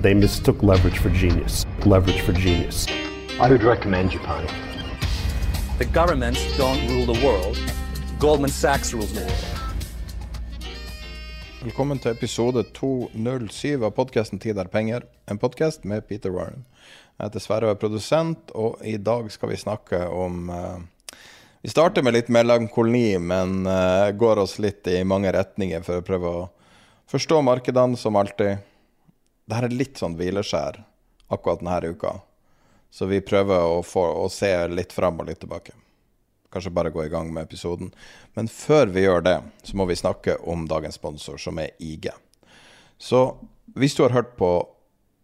They mistook leverage for genius. Leverage for genius. I would recommend Japan. The governments don't rule the world. Goldman Sachs rules the world. Velkommen til episode 207 av podkasten 'Tid er penger', en podkast med Peter Warren. Jeg heter Sverre og er produsent, og i dag skal vi snakke om uh, Vi starter med litt melankoli, men uh, går oss litt i mange retninger for å prøve å forstå markedene, som alltid. Dette er litt sånn hvileskjær akkurat denne uka, så vi prøver å, få, å se litt fram og litt tilbake kanskje bare gå i gang med episoden. Men før vi gjør det, så må vi snakke om dagens sponsor, som er IG. Så hvis du har hørt på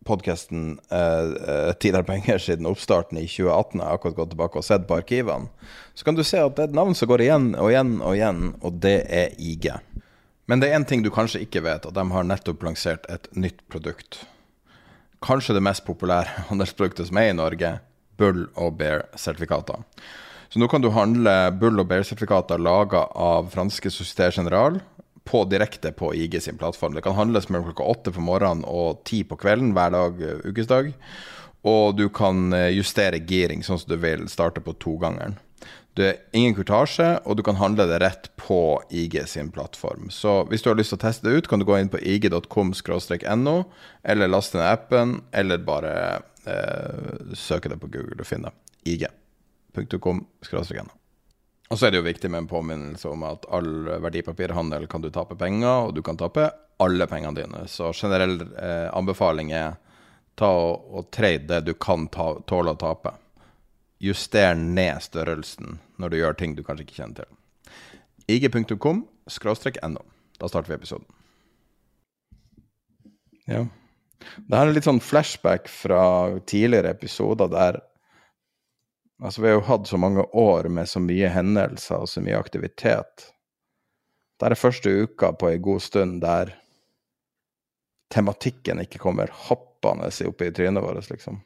podkasten eh, 'Tid er penger' siden oppstarten i 2018, jeg har akkurat gått tilbake og sett på arkivene, så kan du se at det er et navn som går igjen og igjen og igjen, og det er IG. Men det er én ting du kanskje ikke vet, at de har nettopp lansert et nytt produkt. Kanskje det mest populære handelsproduktet som er i Norge, Bull og Bear-sertifikater. Så nå kan du handle Bull og Bear-sertifikater laga av franske Société General på, direkte på IG sin plattform. Det kan handles mellom klokka åtte på morgenen og ti på kvelden hver dag eh, ukesdag. Og du kan eh, justere giring sånn som du vil, starte på togangeren. Det er ingen kurtasje, og du kan handle det rett på IG sin plattform. Så hvis du har lyst til å teste det ut, kan du gå inn på ig.com-no, eller laste ned appen, eller bare eh, søke det på Google og finne ig.com. Og så er det jo viktig med en påminnelse om at all verdipapirhandel kan du tape penger, og du kan tape alle pengene dine. Så generell eh, anbefaling er ta og, og trade det du kan ta, tåle å tape. Juster ned størrelsen når du gjør ting du kanskje ikke kjenner til. ig.com no. Da starter vi episoden. Ja. Det her er litt sånn flashback fra tidligere episoder der Altså, vi har jo hatt så mange år med så mye hendelser og så mye aktivitet. Det er første uka på ei god stund der tematikken ikke kommer hoppende opp i trynet vårt, liksom.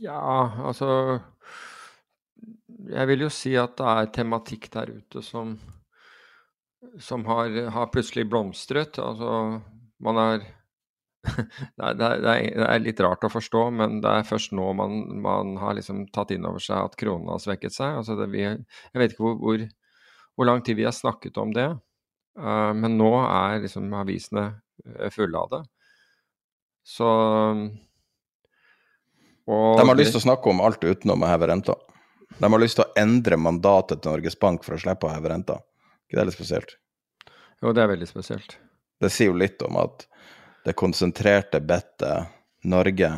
Ja, altså Jeg vil jo si at det er tematikk der ute som, som har, har plutselig blomstret. Altså, man er det, er, det, er, det er litt rart å forstå, men det er først nå man, man har liksom tatt inn over seg at kronen har svekket seg. Altså vi, jeg vet ikke hvor, hvor, hvor, lang tid vi har snakket om det, uh, men nå er liksom avisene eh, fulle av det. Så De har lyst til å snakke om alt utenom å heve renta. De har lyst til å endre mandatet til Norges Bank for å slippe å heve renta. ikke det er litt spesielt? Jo, det er veldig spesielt. Det sier jo litt om at det konsentrerte bettet Norge,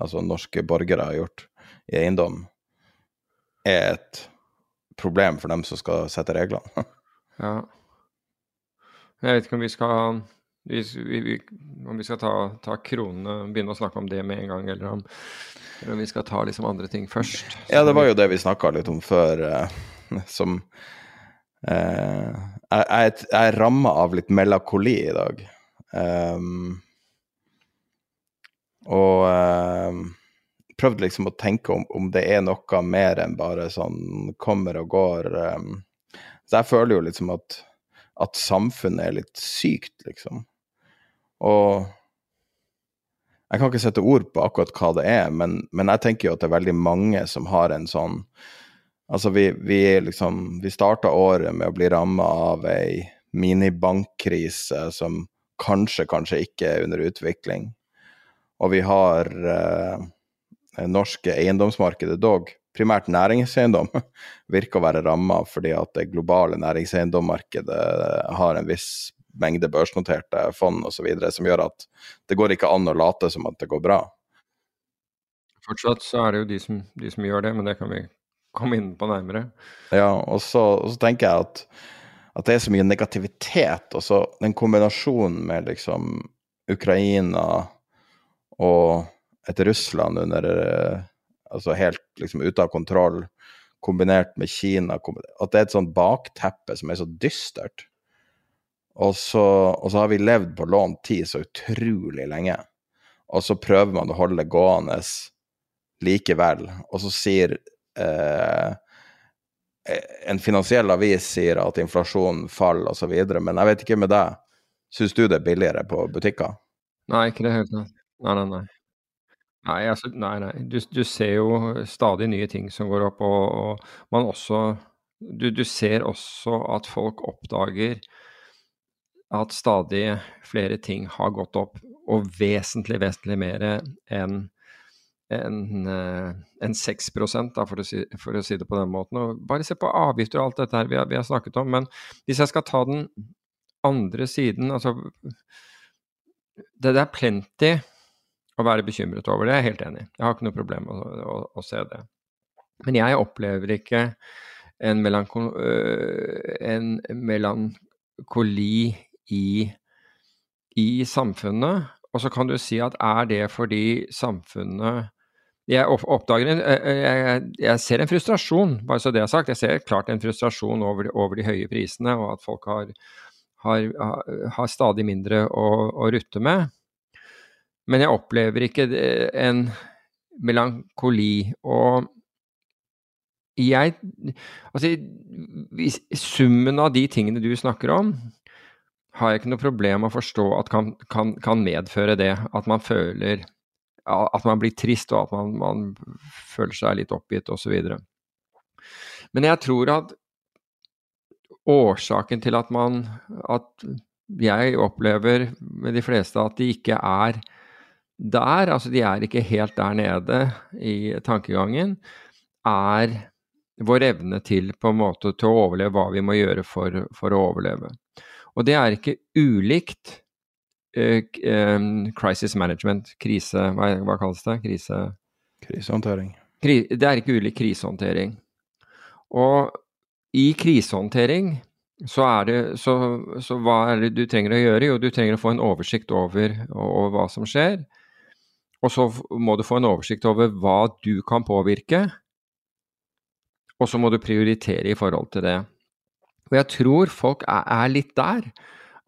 altså norske borgere, har gjort i eiendom, er et problem for dem som skal sette reglene. ja. Jeg vet ikke om vi skal vi, vi, om vi skal ta, ta kronene, begynne å snakke om det med en gang, eller om, eller om vi skal ta liksom andre ting først. Ja, det var jo det vi snakka litt om før, eh, som eh, Jeg, jeg, er ramma av litt melakoli i dag. Um, og um, prøvde liksom å tenke om, om, det er noe mer enn bare sånn kommer og går. Um, så jeg føler jo liksom at, at samfunnet er litt sykt, liksom. Og jeg kan ikke sette ord på akkurat hva det er, men, men, jeg tenker jo at det er veldig mange som har en sånn Altså, vi, vi liksom Vi starta året med å bli ramma av ei minibankkrise som kanskje, kanskje ikke er under utvikling. Og vi har eh, norske eiendomsmarkedet, dog primært næringseiendom, virker å være ramma fordi at det globale næringseiendommarkedet har en viss mengde børsnoterte fond osv. som gjør at det går ikke an å late som at det går bra. Fortsatt så er det jo de som, de som gjør det, men det kan vi komme inn på nærmere. Ja, og så, og så tenker jeg at, at, det er så mye negativitet. Og så den kombinasjonen med liksom Ukraina og et Russland under Altså helt liksom ute av kontroll, kombinert med Kina At det er et sånt bakteppe som er så dystert. Og så, og så har vi levd på lånt tid så utrolig lenge. Og så prøver man å holde det gående likevel. Og så sier eh, en finansiell avis sier at inflasjonen faller osv., men jeg vet ikke med deg. Syns du det er billigere på butikker? Nei, ikke det helt. Nei, nei, nei. Nei, altså, nei, nei. Du, du, ser jo stadig nye ting som går opp, og, og man også du, du, ser også at folk oppdager at stadig flere ting har gått opp, og vesentlig, vesentlig mer enn enn en 6 da, for, å si, for å si det på den måten. Og bare se på avgifter og alt dette her vi har, vi har, snakket om. Men hvis jeg skal ta den andre siden altså Det, er plenty å være bekymret over, det er jeg helt enig i. Jeg har ikke noe problem med å, å, å, se det. Men jeg opplever ikke en, melanko, en melankoli i, i samfunnet. Og så kan du si at er det fordi samfunnet jeg oppdager en, jeg, jeg, ser en frustrasjon, bare så det er sagt. Jeg ser klart en frustrasjon over, over de høye prisene, og at folk har, har, har stadig mindre å, å, rutte med. Men jeg opplever ikke en melankoli. Og jeg Altså, summen av de tingene du snakker om, har jeg ikke noe problem med å forstå at kan, kan, kan medføre det. At man føler at man blir trist, og at man, man føler seg litt oppgitt osv. Men jeg tror at årsaken til at man At jeg opplever med de fleste at de ikke er der, altså de er ikke helt der nede i tankegangen, er vår evne til på en måte til å overleve hva vi må gjøre for, for å overleve. Og det er ikke ulikt uh, crisis management, krise hva, hva, kalles det? Krise... Krisehåndtering. Kri, det er ikke ulik krisehåndtering. Og i krisehåndtering så er det så, så, hva er det du trenger å gjøre? Jo, du trenger å få en oversikt over, over hva som skjer. Og så må du få en oversikt over hva du kan påvirke. Og så må du prioritere i forhold til det. Og jeg tror folk er, litt der.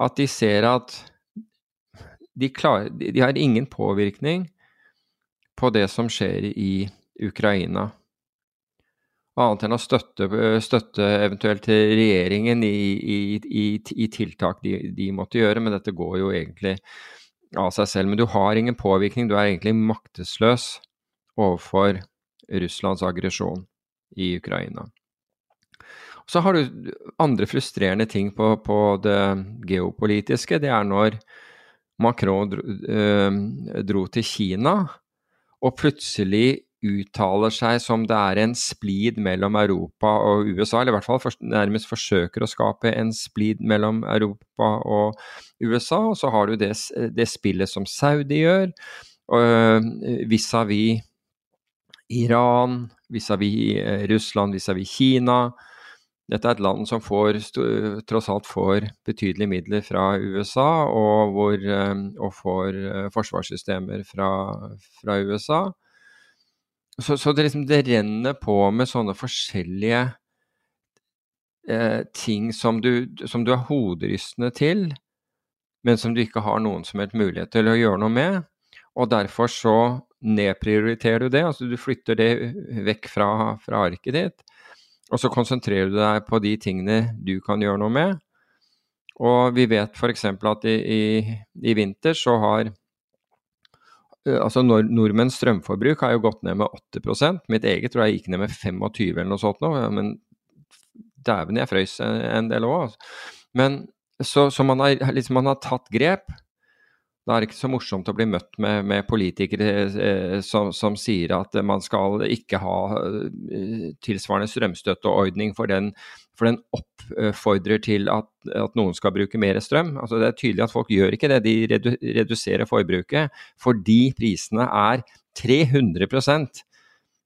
At de ser at de, klar, de, har ingen påvirkning på det som skjer i Ukraina. Annet enn å støtte, støtte eventuelt regjeringen i, i, i, i tiltak de, de, måtte gjøre, men dette går jo egentlig av seg selv. Men du har ingen påvirkning, du er egentlig maktesløs overfor Russlands aggresjon i Ukraina. Så har du andre frustrerende ting på, på det geopolitiske. Det er når Macron dro, øh, dro til Kina og plutselig uttaler seg som det er en splid mellom Europa og USA, eller i hvert fall nærmest forsøker å skape en splid mellom Europa og USA. Og så har du det, det spillet som Saudi gjør, vis-à-vis -vis Iran, vis-à-vis -vis Russland, vis-à-vis -vis Kina. Dette er et land som får, tross alt får betydelige midler fra USA, og, hvor, eh, og får eh, forsvarssystemer fra, fra USA. Så, så det, liksom, det, renner på med sånne forskjellige eh, ting som du, som du er hoderystende til, men som du ikke har noen som helst mulighet til å gjøre noe med. Og derfor så nedprioriterer du det, altså du flytter det vekk fra, fra arket ditt. Og så konsentrerer du deg på de tingene du kan gjøre noe med. Og vi vet f.eks. at i, i, i, vinter så har eh, altså nord Nordmenns strømforbruk har jo gått ned med 80% Mitt eget tror jeg gikk ned med 25 eller noe sånt nå. Men dæven, jeg frøys en, del òg. Altså. Men så, så man, har, liksom, man har tatt grep. Da er det ikke så morsomt å bli møtt med, med politikere eh, som, som, sier at man skal ikke ha eh, tilsvarende strømstøtteordning, for den, for den oppfordrer til at, at, noen skal bruke mer strøm. Altså, det er tydelig at folk gjør ikke det, de redu, reduserer forbruket fordi prisene er 300%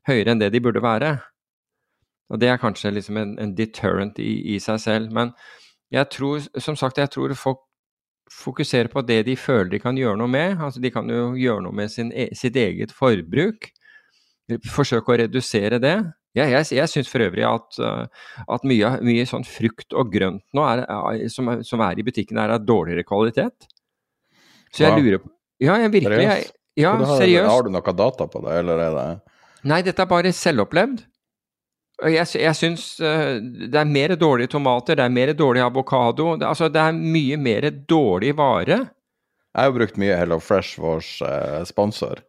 høyere enn det de burde være. Og Det er kanskje liksom en, en deterrent i, i seg selv. Men jeg tror, som sagt, jeg tror folk fokuserer på det de føler de kan gjøre noe med. Altså, de kan jo gjøre noe med sin, e, sitt eget forbruk. Forsøke å redusere det. Ja, jeg jeg syns for øvrig at, uh, at mye, mye, sånn frukt og grønt nå er, som, er, som, er, i butikken, er av dårligere kvalitet. Så jeg lurer på Ja, jeg virkelig jeg, Ja, seriøst. Har du noe data på det, eller er det Nei, dette er bare selvopplevd. Jeg, jeg syns uh, det er mer dårlige tomater, det er mer dårlig avokado. Det, altså, det er mye mer dårlig vare. Jeg har brukt mye Hello Fresh, vår uh, sponsor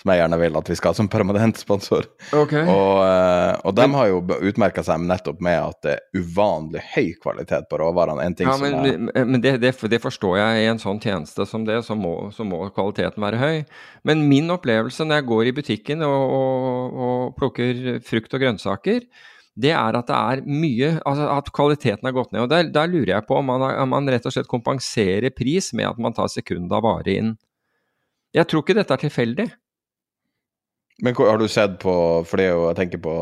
som jeg gjerne vil at vi skal ha som permanent sponsor. Okay. Og, eh, og de har jo utmerka seg nettopp med at det er uvanlig høy kvalitet på råvarene. En ting ja, men, som er... men det, det, det, forstår jeg. I en sånn tjeneste som det, så må, så må, kvaliteten være høy. Men min opplevelse når jeg går i butikken og, og, og plukker frukt og grønnsaker, det er at det er mye altså At kvaliteten har gått ned. og Der, der lurer jeg på om man, om man, rett og slett kompenserer pris med at man tar sekund av vare inn. Jeg tror ikke dette er tilfeldig. Men har du sett på For det er jo, jeg tenker på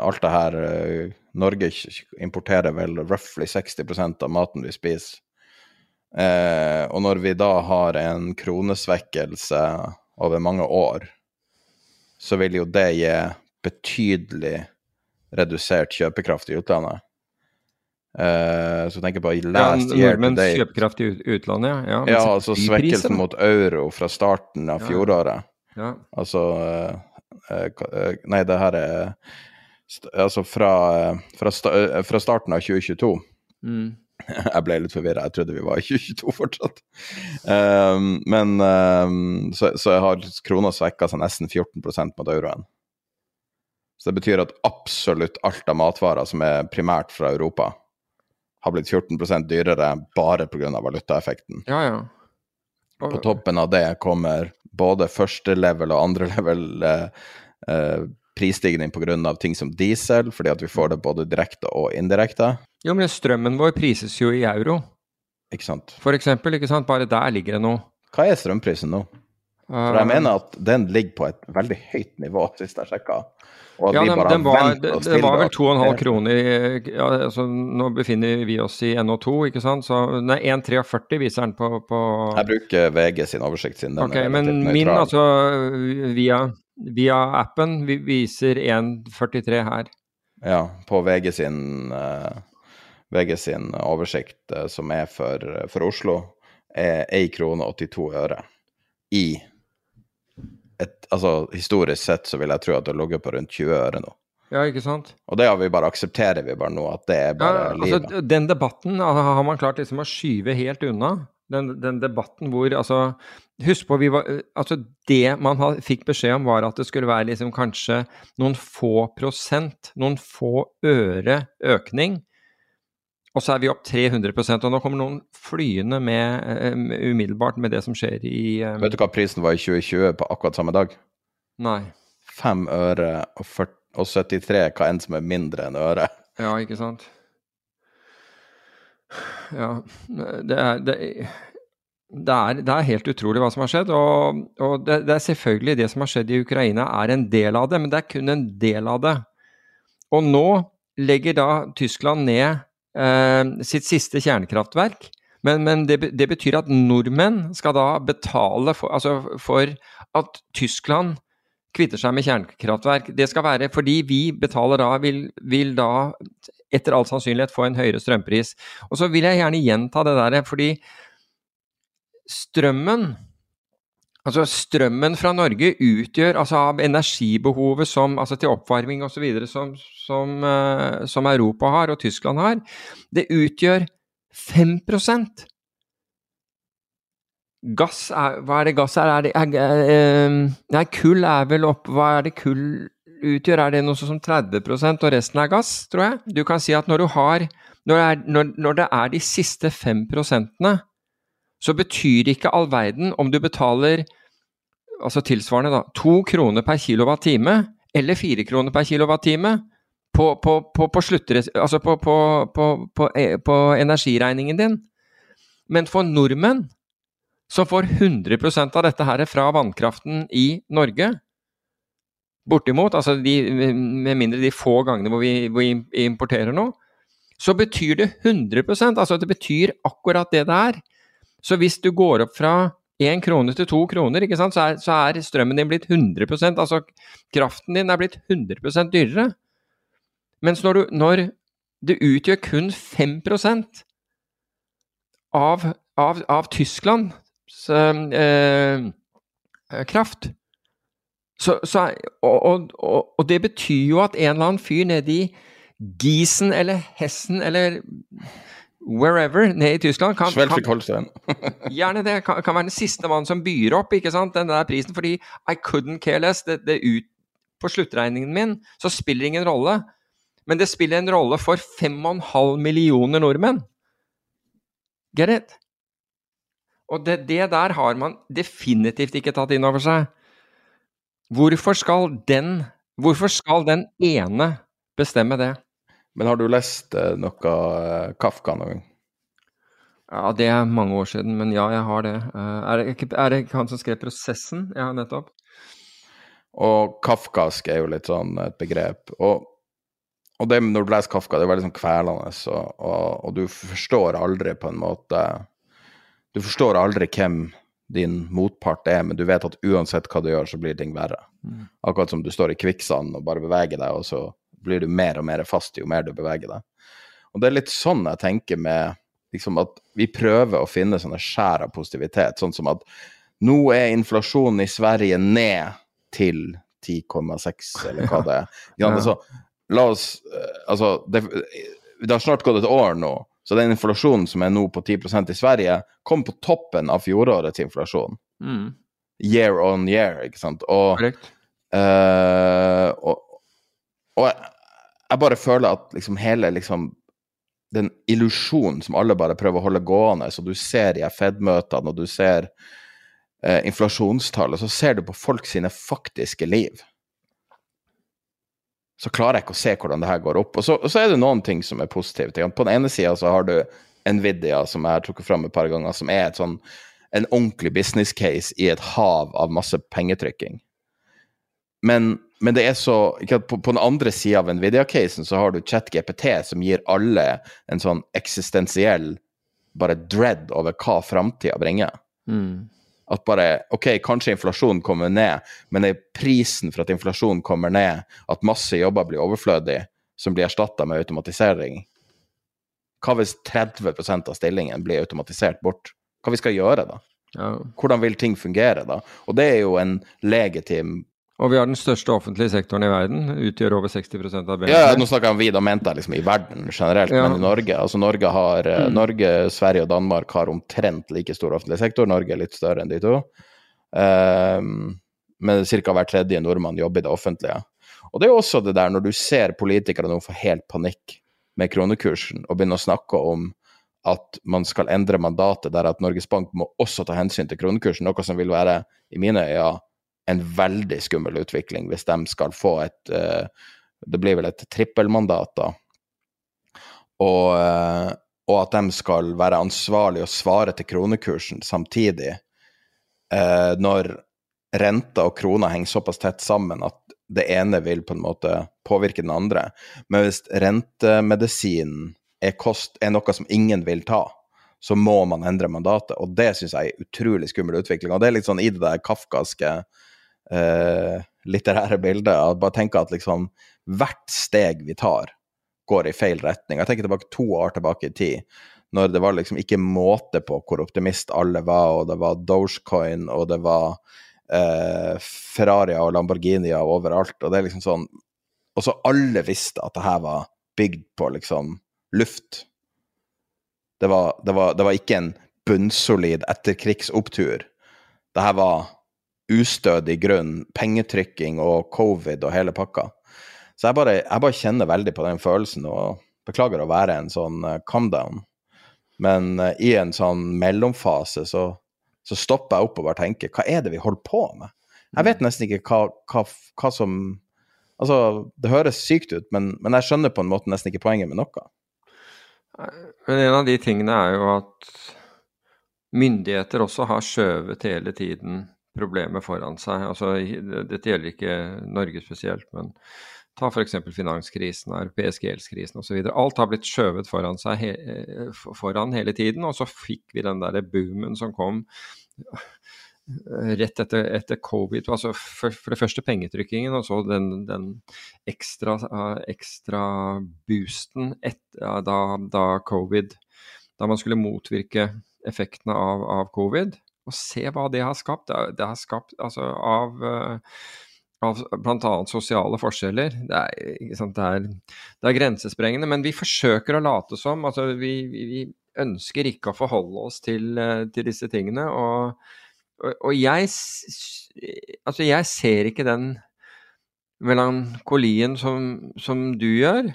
alt det her eh, Norge importerer vel roughly 60% av maten vi spiser. Eh, og når vi da har en kronesvekkelse over mange år, så vil jo det gi betydelig redusert kjøpekraft i utlandet. Eh, så tenker på last ja, Nordmenns kjøpekraft i utlandet, ja. Ja, altså svekkelsen mot euro fra starten av fjoråret. Ja. Altså eh, nei, det her er Altså fra, fra, fra starten av 2022. Mm. Jeg ble litt forvirra, jeg trodde vi var i 2022 fortsatt. Um, men um, så, så har krona svekka seg nesten 14% mot euroen. Så det betyr at absolutt alt av matvarer som er primært fra Europa, har blitt 14% dyrere bare pga. valutaeffekten. Ja, ja. På toppen av det kommer både første level og andre level eh, eh, prisstigning pga. ting som diesel, fordi at vi får det både direkte og indirekte. Jo, men strømmen vår prises jo i euro. Ikke sant. For eksempel, ikke sant. Bare der ligger det noe. Hva er strømprisen nå? For jeg eh, mener at den ligger på et veldig høyt nivå, sist jeg sjekka. Ja, den, den, var, det, det var vel 2,5 kroner ja, altså, Nå befinner vi oss i NO2, ikke sant. Så nei, 1,43 viser den på, på, Jeg bruker VG sin oversikt sin. Den okay, men min, altså via, via appen, vi viser 1,43 her. Ja, på VG sin, uh, VG sin oversikt, uh, som er for, for Oslo, er 1 krone 82 øre i et, altså, historisk sett så vil jeg tro at det har ligget på rundt 20 øre nå. Ja, ikke sant? Og det har vi bare aksepterer vi bare nå, at det er bare ja, altså, livet. Den debatten har man klart liksom å skyve helt unna. Den, den debatten hvor altså Husk på, vi var, altså det man fikk beskjed om, var at det skulle være liksom kanskje noen få prosent, noen få øre økning og så er vi opp 300% og nå kommer noen flyende med med umiddelbart med det som skjer i um... Vet du hva prisen var i 2020 på akkurat samme dag? Nei. 5 øre og, 40, og 73, hva enn som er mindre enn øre. Ja, ikke sant. Ja, det er, det, det er, det er helt utrolig hva som har skjedd. Og, og det, det, er selvfølgelig det som har skjedd i Ukraina er en del av det, men det er kun en del av det. Og nå legger da Tyskland ned Eh, sitt siste kjernekraftverk. Men, men det, det, betyr at nordmenn skal da betale for, altså for at Tyskland kvitter seg med kjernekraftverk. Det skal være fordi vi betaler da, vil, vil da etter all sannsynlighet få en høyere strømpris. Og så vil jeg gjerne gjenta det der, fordi strømmen Altså strømmen fra Norge utgjør altså av energibehovet som, altså til oppvarming osv. Som, som, uh, som Europa har og Tyskland har, det utgjør 5% Gass er Hva er det gass er? er, det, er, er eh, Nei, kull er vel opp Hva er det kull utgjør? Er det noe sånn som 30% og resten er gass, tror jeg? Du kan si at når du har Når, det er, når, når det er de siste 5 prosentene, så betyr ikke all verden om du betaler altså tilsvarende da, to kroner per kilowattime eller fire kroner per kilowattime på, på, på, på, altså på, på energiregningen din. Men for nordmenn som får 100% av dette her fra vannkraften i Norge. Bortimot, altså de, med mindre de få gangene hvor vi, hvor vi importerer noe. Så betyr det 100 altså det betyr akkurat det det er. Så hvis du går opp fra én krone til to kroner, ikke sant, så er, så er strømmen din blitt 100% altså kraften din er blitt 100 dyrere. Mens når, du, når det utgjør kun 5% av, av, av Tysklands eh, kraft. Så, så, og, og, og, det betyr jo at en eller annen fyr nede i Gießen eller Hessen eller wherever nede i Tyskland kan, kan Gjerne det. Kan, kan være den siste mannen som byr opp ikke sant, den der prisen, fordi I couldn't care less. Det, det ut, på sluttregningen min så spiller det ingen rolle. Men det spiller en rolle for 5,5 millioner nordmenn. Get it? Og det, det, der har man definitivt ikke tatt inn over seg. Hvorfor skal den, hvorfor skal den ene bestemme det? Men har du lest eh, noe eh, Kafka noen gang? Ja, det er mange år siden, men ja, jeg har det. Uh, er, det ikke, er det ikke han som skrev 'Prosessen'? Ja, nettopp. Og kafkask er jo litt sånn et begrep. Og, og det, når du leser Kafka, det er veldig sånn kvelende, og, og, og, du forstår aldri på en måte du forstår aldri hvem din motpart er, men du vet at uansett hva du gjør, så blir ting verre. Mm. Akkurat som du står i kvikksand og bare beveger deg, og så blir du mer og mer fast jo mer du beveger deg. Og det er litt sånn jeg tenker med liksom at vi prøver å finne sånne skjær av positivitet, sånn som at nå er inflasjonen i Sverige ned til 10,6, eller hva det er. Ja, altså, la oss eh, Altså, det, det har snart gått et år nå så den inflasjonen som er nå på 10% i Sverige, kom på toppen av fjorårets inflasjon. Mm. Year on year, ikke sant. Og, uh, og, og jeg, bare føler at liksom hele liksom den illusjonen som alle bare prøver å holde gående, så du ser i Fed-møtene, og du ser eh, inflasjonstallet, så ser du på folk sine faktiske liv så klarer jeg ikke å se hvordan det her går opp. Og så, og så er det noen ting som er positivt. På den ene sida så har du Nvidia, som jeg har trukket fram et par ganger, som er sånn, en ordentlig business case i et hav av masse pengetrykking. Men, men det er så ikke, på, på den andre sida av Nvidia-casen så har du ChatGPT, som gir alle en sånn eksistensiell bare dread over hva framtida bringer. Mm. At bare OK, kanskje inflasjonen kommer ned, men det er prisen for at inflasjonen kommer ned, at masse jobber blir overflødig, som blir erstatta med automatisering. Hva hvis 30% av stillingen blir automatisert bort? Hva vi skal gjøre da? Ja. Hvordan vil ting fungere da? Og det er jo en legitim og vi har den største offentlige sektoren i verden, utgjør over 60% av BNP. Ja, nå snakker jeg om vi, da mente jeg liksom i verden generelt, ja. men i Norge. Altså Norge har eh, mm. Norge, Sverige og Danmark har omtrent like stor offentlig sektor. Norge er litt større enn de to. Um, men ca. hver tredje nordmann jobber i det offentlige. Og det er jo også det der når du ser politikere nå få helt panikk med kronekursen og begynner å snakke om at man skal endre mandatet der at Norges Bank må også ta hensyn til kronekursen, noe som vil være, i mine øyne, en veldig skummel utvikling hvis de skal få et uh, Det blir vel et trippelmandat, da. Og, uh, og, at de skal være ansvarlig og svare til kronekursen samtidig, uh, når renta og krona henger såpass tett sammen at det ene vil på en måte påvirke den andre. Men hvis rentemedisinen er, er noe som ingen vil ta, så må man endre mandatet. Og det syns jeg er utrolig skummel utvikling. Og det er litt sånn i det der kafkaske eh, litterære bildet. Bare tenker at liksom hvert steg vi tar, går i feil retning. Jeg tenker tilbake to år tilbake i tid, når det var liksom ikke måte på hvor optimist alle var, og det var Dogecoin, og det var eh, Ferraria og Lamborghinia overalt, og det er liksom sånn Og så alle visste at det her var bygd på liksom luft. Det var, det var, det var ikke en bunnsolid etterkrigsopptur. Det her var ustødig grunn, pengetrykking og covid og hele pakka. Så jeg bare, jeg bare kjenner veldig på den følelsen, og beklager å være en sånn uh, calm down. Men uh, i en sånn mellomfase så, så, stopper jeg opp og bare tenker hva er det vi holder på med? Jeg vet nesten ikke hva, hva, hva som Altså, det høres sykt ut, men, men, jeg skjønner på en måte nesten ikke poenget med noe. Men en av de tingene er jo at myndigheter også har skjøvet hele tiden problemet foran seg. Altså, dette gjelder ikke Norge spesielt, men ta f.eks. finanskrisen, europeisk gjeldskrisen osv. Alt har blitt skjøvet foran seg he foran hele tiden, og så fikk vi den der boomen som kom rett etter, etter covid. altså for, for, det første pengetrykkingen, og så den, den ekstra, ekstra, boosten et, da, da, covid Da man skulle motvirke effektene av, av, covid. Og se hva det har skapt. Det, har skapt altså av av bl.a. sosiale forskjeller. Det er, sant, det, er, det er, grensesprengende. Men vi forsøker å late som. altså Vi, vi, ønsker ikke å forholde oss til, til disse tingene. og og, jeg Altså, jeg ser ikke den melankolien som, som du gjør.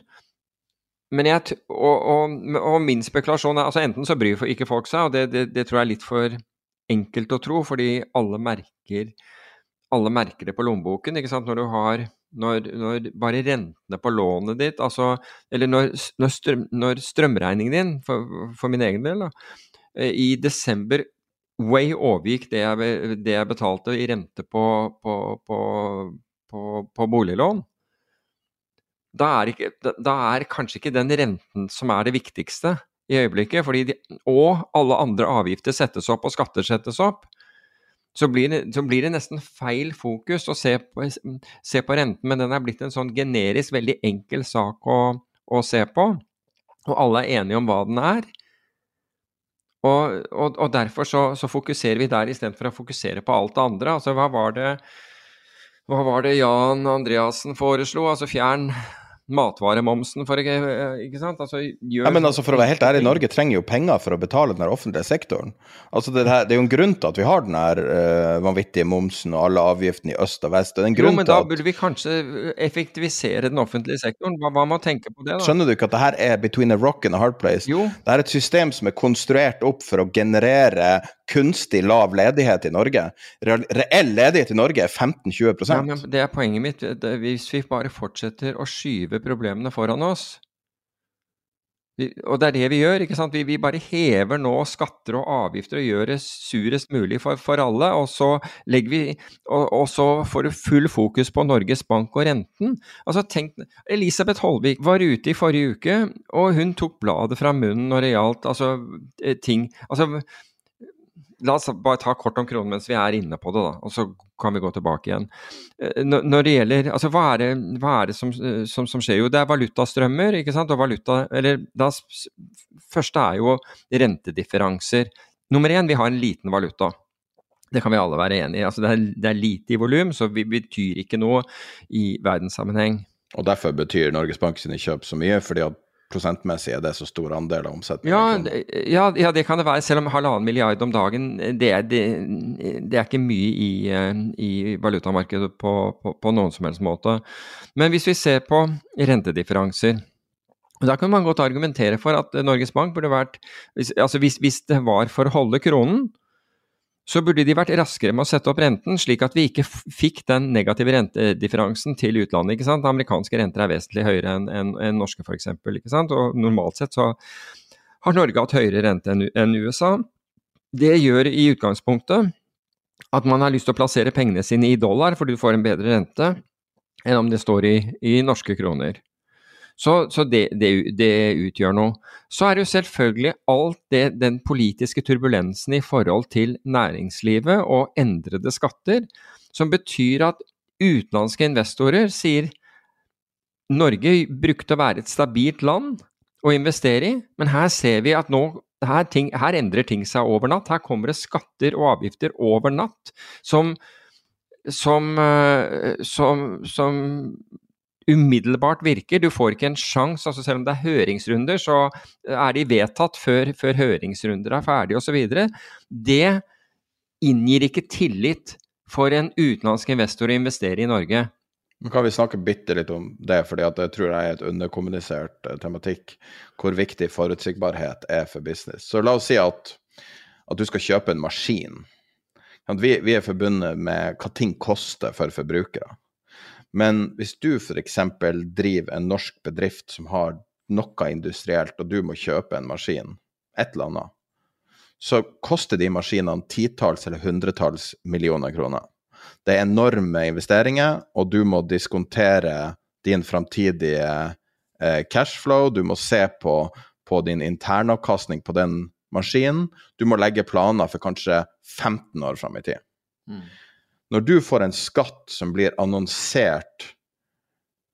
Jeg, og, og, og, min spekulasjon er altså Enten så bryr ikke folk seg, og det, det, det, tror jeg er litt for enkelt å tro, fordi alle merker, alle merker det på lommeboken. ikke sant, Når du har når, når bare rentene på lånet ditt, altså Eller når, når, strøm, når strømregningen din, for, for, min egen del, da, eh, i desember way overgikk det jeg, det jeg, betalte i rente på, på, på, på boliglån. Da er, ikke, da er, kanskje ikke den renten som er det viktigste i øyeblikket. De, og alle andre avgifter settes opp og skatter settes opp. Så blir, det, så blir det nesten feil fokus å se på, se på, renten, men den er blitt en sånn generisk veldig enkel sak å, å se på. Og alle er enige om hva den er. Og, og, og derfor så, så, fokuserer vi der istedenfor å fokusere på alt det andre. Altså hva var det, hva var det Jan Andreassen foreslo? Altså fjern matvaremomsen, for ikke sant? Altså, ja, men altså, For å være helt ærlig, Norge trenger jo penger for å betale den offentlige sektoren. Altså, det, her, det, er jo en grunn til at vi har den her uh, vanvittige momsen og alle avgiftene i øst og vest. Det er en grunn jo, men da burde vi kanskje effektivisere den offentlige sektoren. Hva, hva må tenke på det, da? Skjønner du ikke at det her er between a rock and a hard place? Jo. Det er et system som er konstruert opp for å generere kunstig lav ledighet i Norge. Reell ledighet i Norge er 15-20 ja, Det er poenget mitt. Hvis vi bare fortsetter å skyve problemene foran oss vi, Og det er det vi gjør. ikke sant? Vi, vi, bare hever nå skatter og avgifter og gjør det surest mulig for, for alle. Og så, vi, og, og, så får du full fokus på Norges Bank og renten. Altså tenk, Elisabeth Holvik var ute i forrige uke, og hun tok bladet fra munnen når det gjaldt altså, eh, ting altså La oss bare ta kort om kronen mens vi er inne på det, da, og så kan vi gå tilbake igjen. Eh, når det gjelder, altså Hva er det, hva er det som, som, som, skjer? Jo, det er valutastrømmer. ikke sant? Og valuta, eller da, første er jo rentedifferanser. Nummer én, vi har en liten valuta. Det kan vi alle være enig i. Altså det, er, det er lite i volum, så vi betyr ikke noe i verdenssammenheng. Og derfor betyr Norges Bank sine kjøp så mye, fordi at prosentmessig er det så stor andel av omsetningen? Ja, ja, ja, det kan det være. Selv om halvannen milliard om dagen, det er, det, det er ikke mye i, eh, i valutamarkedet på, på, på, noen som helst måte. Men hvis vi ser på rentedifferanser da kan man godt argumentere for at Norges Bank burde vært altså hvis, hvis det var for å holde kronen, så burde de vært raskere med å sette opp renten, slik at vi ikke fikk den negative rentedifferansen til utlandet. ikke sant? Amerikanske renter er vesentlig høyere enn en, en norske, f.eks. Og normalt sett så har Norge hatt høyere rente enn en USA. Det gjør i utgangspunktet at man har lyst til å plassere pengene sine i dollar, fordi du får en bedre rente enn om det står i, i norske kroner. Så, så det, det, det, utgjør noe. Så er det jo selvfølgelig alt det, den politiske turbulensen i forhold til næringslivet og endrede skatter, som betyr at utenlandske investorer sier Norge brukte å være et stabilt land å investere i, men her ser vi at nå her, ting, her endrer ting seg over natt. Her kommer det skatter og avgifter over natt som, som, eh, som, som umiddelbart virker. Du får ikke en sjanse. Altså selv om det er høringsrunder, så er de vedtatt før, før høringsrunder er ferdige osv. Det inngir ikke tillit for en utenlandsk investor å investere i Norge. Men kan vi snakke bitte litt om det, fordi det tror jeg er et underkommunisert uh, tematikk. Hvor viktig forutsigbarhet er for business. Så la oss si at, at du skal kjøpe en maskin. Vi, vi er forbundet med hva ting koster for forbrukere. Men hvis du f.eks. driver en norsk bedrift som har noe industrielt, og du må kjøpe en maskin, et eller annet, så koster de maskinene titalls eller hundretalls millioner kroner. Det er enorme investeringer, og du må diskontere din framtidige eh, cashflow. Du må se på, på din internavkastning på den maskinen. Du må legge planer for kanskje 15 år fram i tid. Mm. Når du får en skatt som blir annonsert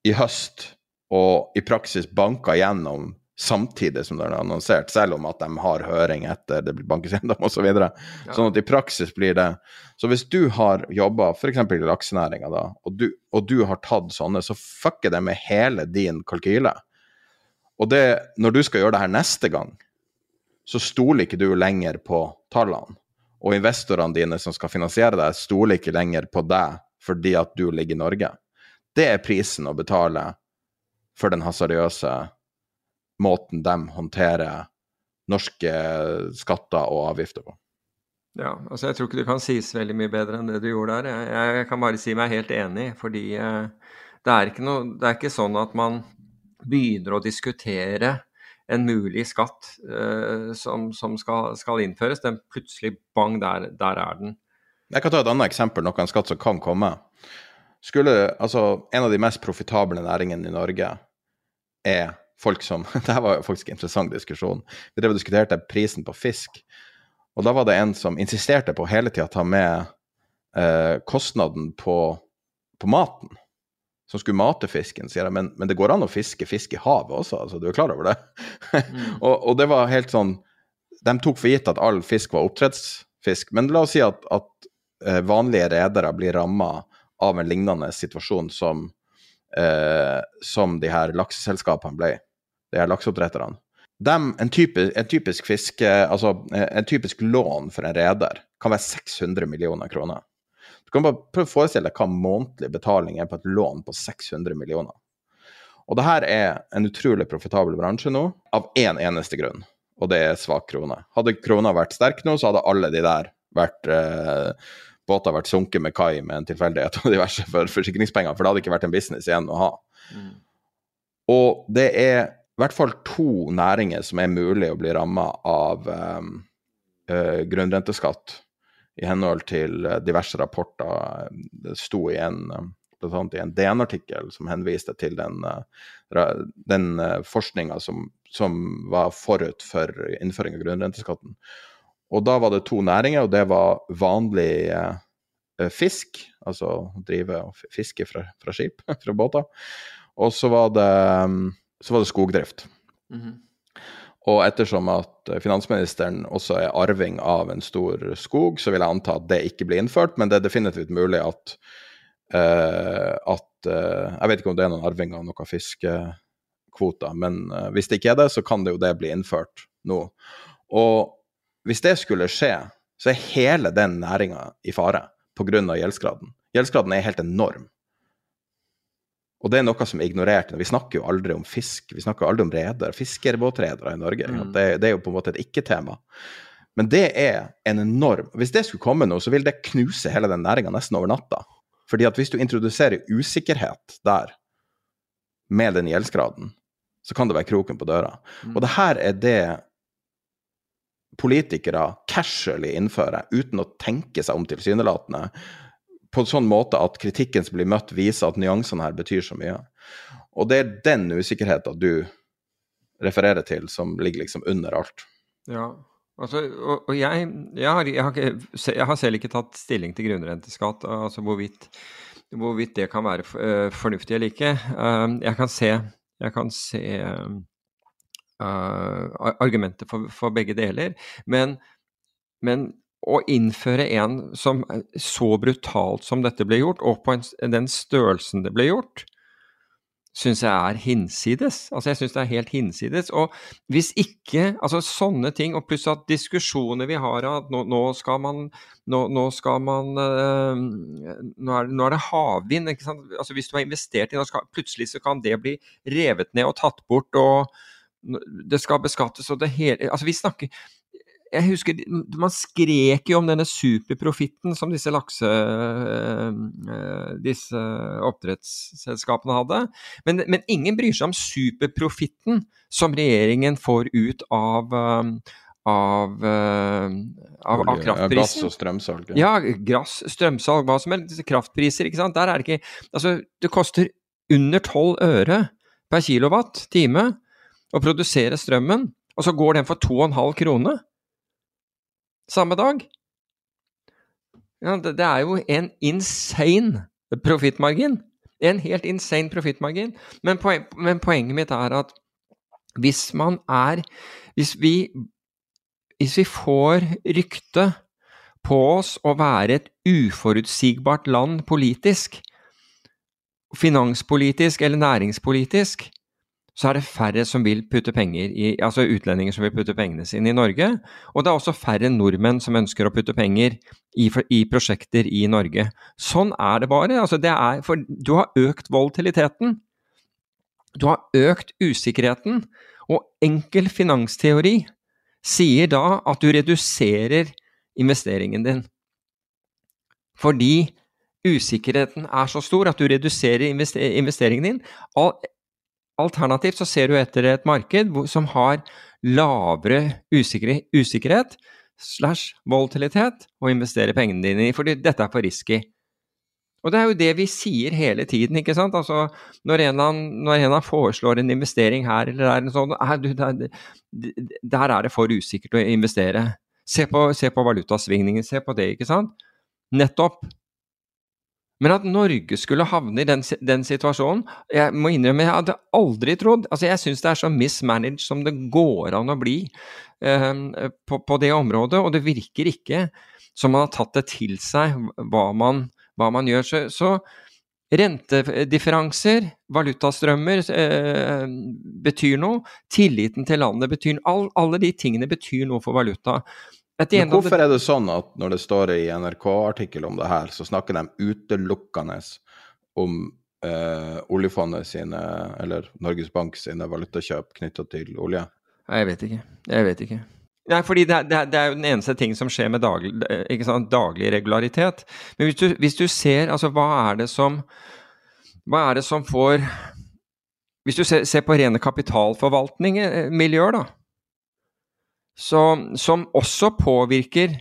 i høst, og i praksis banka gjennom samtidig som den er annonsert, selv om at de har høring etter det blir bankes gjennom osv. Så videre. ja. Sånn at i praksis blir det Så hvis du har jobba f.eks. i laksenæringa, da, og du, og du, har tatt sånne, så fucker det med hele din kalkyle. Og det, når du skal gjøre det her neste gang, så stoler ikke du lenger på tallene og investorene dine som skal finansiere deg, stoler ikke lenger på deg fordi at du ligger i Norge. Det er prisen å betale for den hasardiøse måten de håndterer norske skatter og avgifter på. Ja, altså jeg tror ikke du kan sies veldig mye bedre enn det du gjorde der. Jeg, jeg kan bare si meg helt enig, fordi eh, det, er noe, det er ikke sånn at man begynner å diskutere en mulig skatt uh, som, som skal, skal, innføres. Den plutselig bang, der, der, er den. Jeg kan ta et annet eksempel, noe en skatt som kan komme. Skulle, altså, en av de mest profitable næringene i Norge er folk som Dette var faktisk en interessant diskusjon. Vi drev og diskuterte prisen på fisk. Og da var det en som insisterte på hele tida å ta med eh, kostnaden på, på maten som skulle mate fisken, sier jeg, men, men, det går an å fiske fisk i havet også, altså, du er klar over det? Mm. og, og, det var helt sånn De tok for gitt at all fisk var oppdrettsfisk, men la oss si at, at uh, vanlige redere blir ramma av en lignende situasjon som, eh, som de her lakseselskapene ble, de her lakseoppdretterne. Dem, en, typisk, en, typisk fiske, altså, en typisk lån for en reder kan være 600 millioner kroner. Du kan bare prøve å forestille deg hva månedlig betaling er på et lån på 600 millioner. Og det her er en utrolig profitabel bransje nå, av én en eneste grunn, og det er svak krone. Hadde krona vært sterk nå, så hadde alle de der vært eh, båter vært sunket med kai med en tilfeldighet og diverse for forsikringspenger, for det hadde ikke vært en business igjen å ha. Mm. Og det er i hvert fall to næringer som er mulig å bli ramma av um, uh, grunnrenteskatt i henhold til eh, diverse rapporter. Det sto i en, eh, i en DN-artikkel som henviste til den, eh, den forskninga som, som, var forut for innføring av grunnrenteskatten. Og da var det to næringer, og det var vanlig fisk, altså drive og fiske fra, fra skip, fra båter. Og så var det, så var det skogdrift. Mm -hmm. Og ettersom at finansministeren også er arving av en stor skog, så vil jeg anta at det ikke blir innført, men det er definitivt mulig at, uh, at uh, Jeg vet ikke om det er noen arving av noen fiskekvoter, men uh, hvis det ikke er det, så kan det jo det bli innført nå. Og hvis det skulle skje, så er hele den næringa i fare pga. gjeldsgraden. Gjeldsgraden er helt enorm. Og det er noe som er ignorert. Vi snakker jo aldri om fisk, vi snakker aldri om reder, fiskerbåtredere i Norge. Mm. Det, det, er jo på en måte et ikke-tema. Men det er en enorm Hvis det skulle komme nå, så vil det knuse hele den næringa nesten over natta. Fordi at hvis du introduserer usikkerhet der, med den gjeldsgraden, så kan det være kroken på døra. Mm. Og det her er det politikere casually innfører, uten å tenke seg om tilsynelatende på en sånn måte at kritikken som blir møtt, viser at nyansene her betyr så mye. Og det er den usikkerheten du refererer til, som ligger liksom under alt. Ja, altså, og, og jeg, jeg, har, jeg, har ikke, jeg, har, selv ikke tatt stilling til grunnrenteskatt, altså hvorvidt, hvorvidt det kan være uh, fornuftig eller ikke. Uh, jeg kan se, jeg kan se uh, argumenter for, for, begge deler, men, men å innføre en som så brutalt som dette ble gjort, og på en, den størrelsen det ble gjort, syns jeg er hinsides. Altså, jeg syns det er helt hinsides. Og hvis ikke Altså, sånne ting, og pluss at diskusjoner vi har at nå, nå skal man Nå, nå skal man øh, nå, er, nå, er, det havvind, ikke sant. Altså, hvis du har investert i skal, plutselig så kan det bli revet ned og tatt bort, og det skal beskattes og det hele Altså, vi snakker jeg husker Man skrek jo om denne superprofitten som disse lakse... Eh, disse oppdrettsselskapene hadde. Men, men, ingen bryr seg om superprofitten som regjeringen får ut av eh, av, av, av kraftprisen. Gass og strømsalg. Ja, gass, strømsalg, hva som helst. Kraftpriser, ikke sant. Der er det ikke Altså, det koster under 12 øre per kilowatt time å produsere strømmen, og så går den for 2,5 kroner samme dag. Ja, det, det, er jo en insane profittmargin. En helt insane profittmargin. Men, poen, men, poenget mitt er at hvis man er Hvis vi, hvis vi får rykte på oss å være et uforutsigbart land politisk, finanspolitisk eller næringspolitisk, så er det færre som vil putte penger i, altså utlendinger som vil putte pengene sine i Norge. Og det er også færre nordmenn som ønsker å putte penger i, i prosjekter i Norge. Sånn er det bare. Altså det er, for du har økt volatiliteten. Du har økt usikkerheten. Og enkel finansteori sier da at du reduserer investeringen din. Fordi usikkerheten er så stor at du reduserer investeringen din. Alternativt så ser du etter et marked som har lavere usikkerhet slash volatilitet å investere pengene dine i, fordi dette er for risky. Og det er jo det vi sier hele tiden, ikke sant. Altså, når en, når en foreslår en investering her eller der, sånn, du, der, der, er det for usikkert å investere. Se på, se på valutasvingningen, se på det, ikke sant. Nettopp. Men at Norge skulle havne i den, den, situasjonen Jeg må innrømme, jeg hadde aldri trodd altså Jeg syns det er så mismanaged som det går an å bli eh, på, på, det området. Og det virker ikke som man har tatt det til seg hva man, hva man gjør. Så, så rentedifferanser, valutastrømmer eh, betyr noe. Tilliten til landet betyr noe. All, alle de tingene betyr noe for valuta. Men hvorfor er det sånn at når det står i NRK-artikkel om det her, så snakker de utelukkende om eh, oljefondet sine, eller Norges Bank sine valutakjøp knytta til olje? Jeg vet ikke. Jeg vet ikke. Nei, fordi det, det, det, er jo den eneste ting som skjer med daglig, daglig regularitet. Men hvis du, hvis du, ser, altså hva er det som Hva er det som får Hvis du ser, ser på rene kapitalforvaltning-miljøer, da så, som også påvirker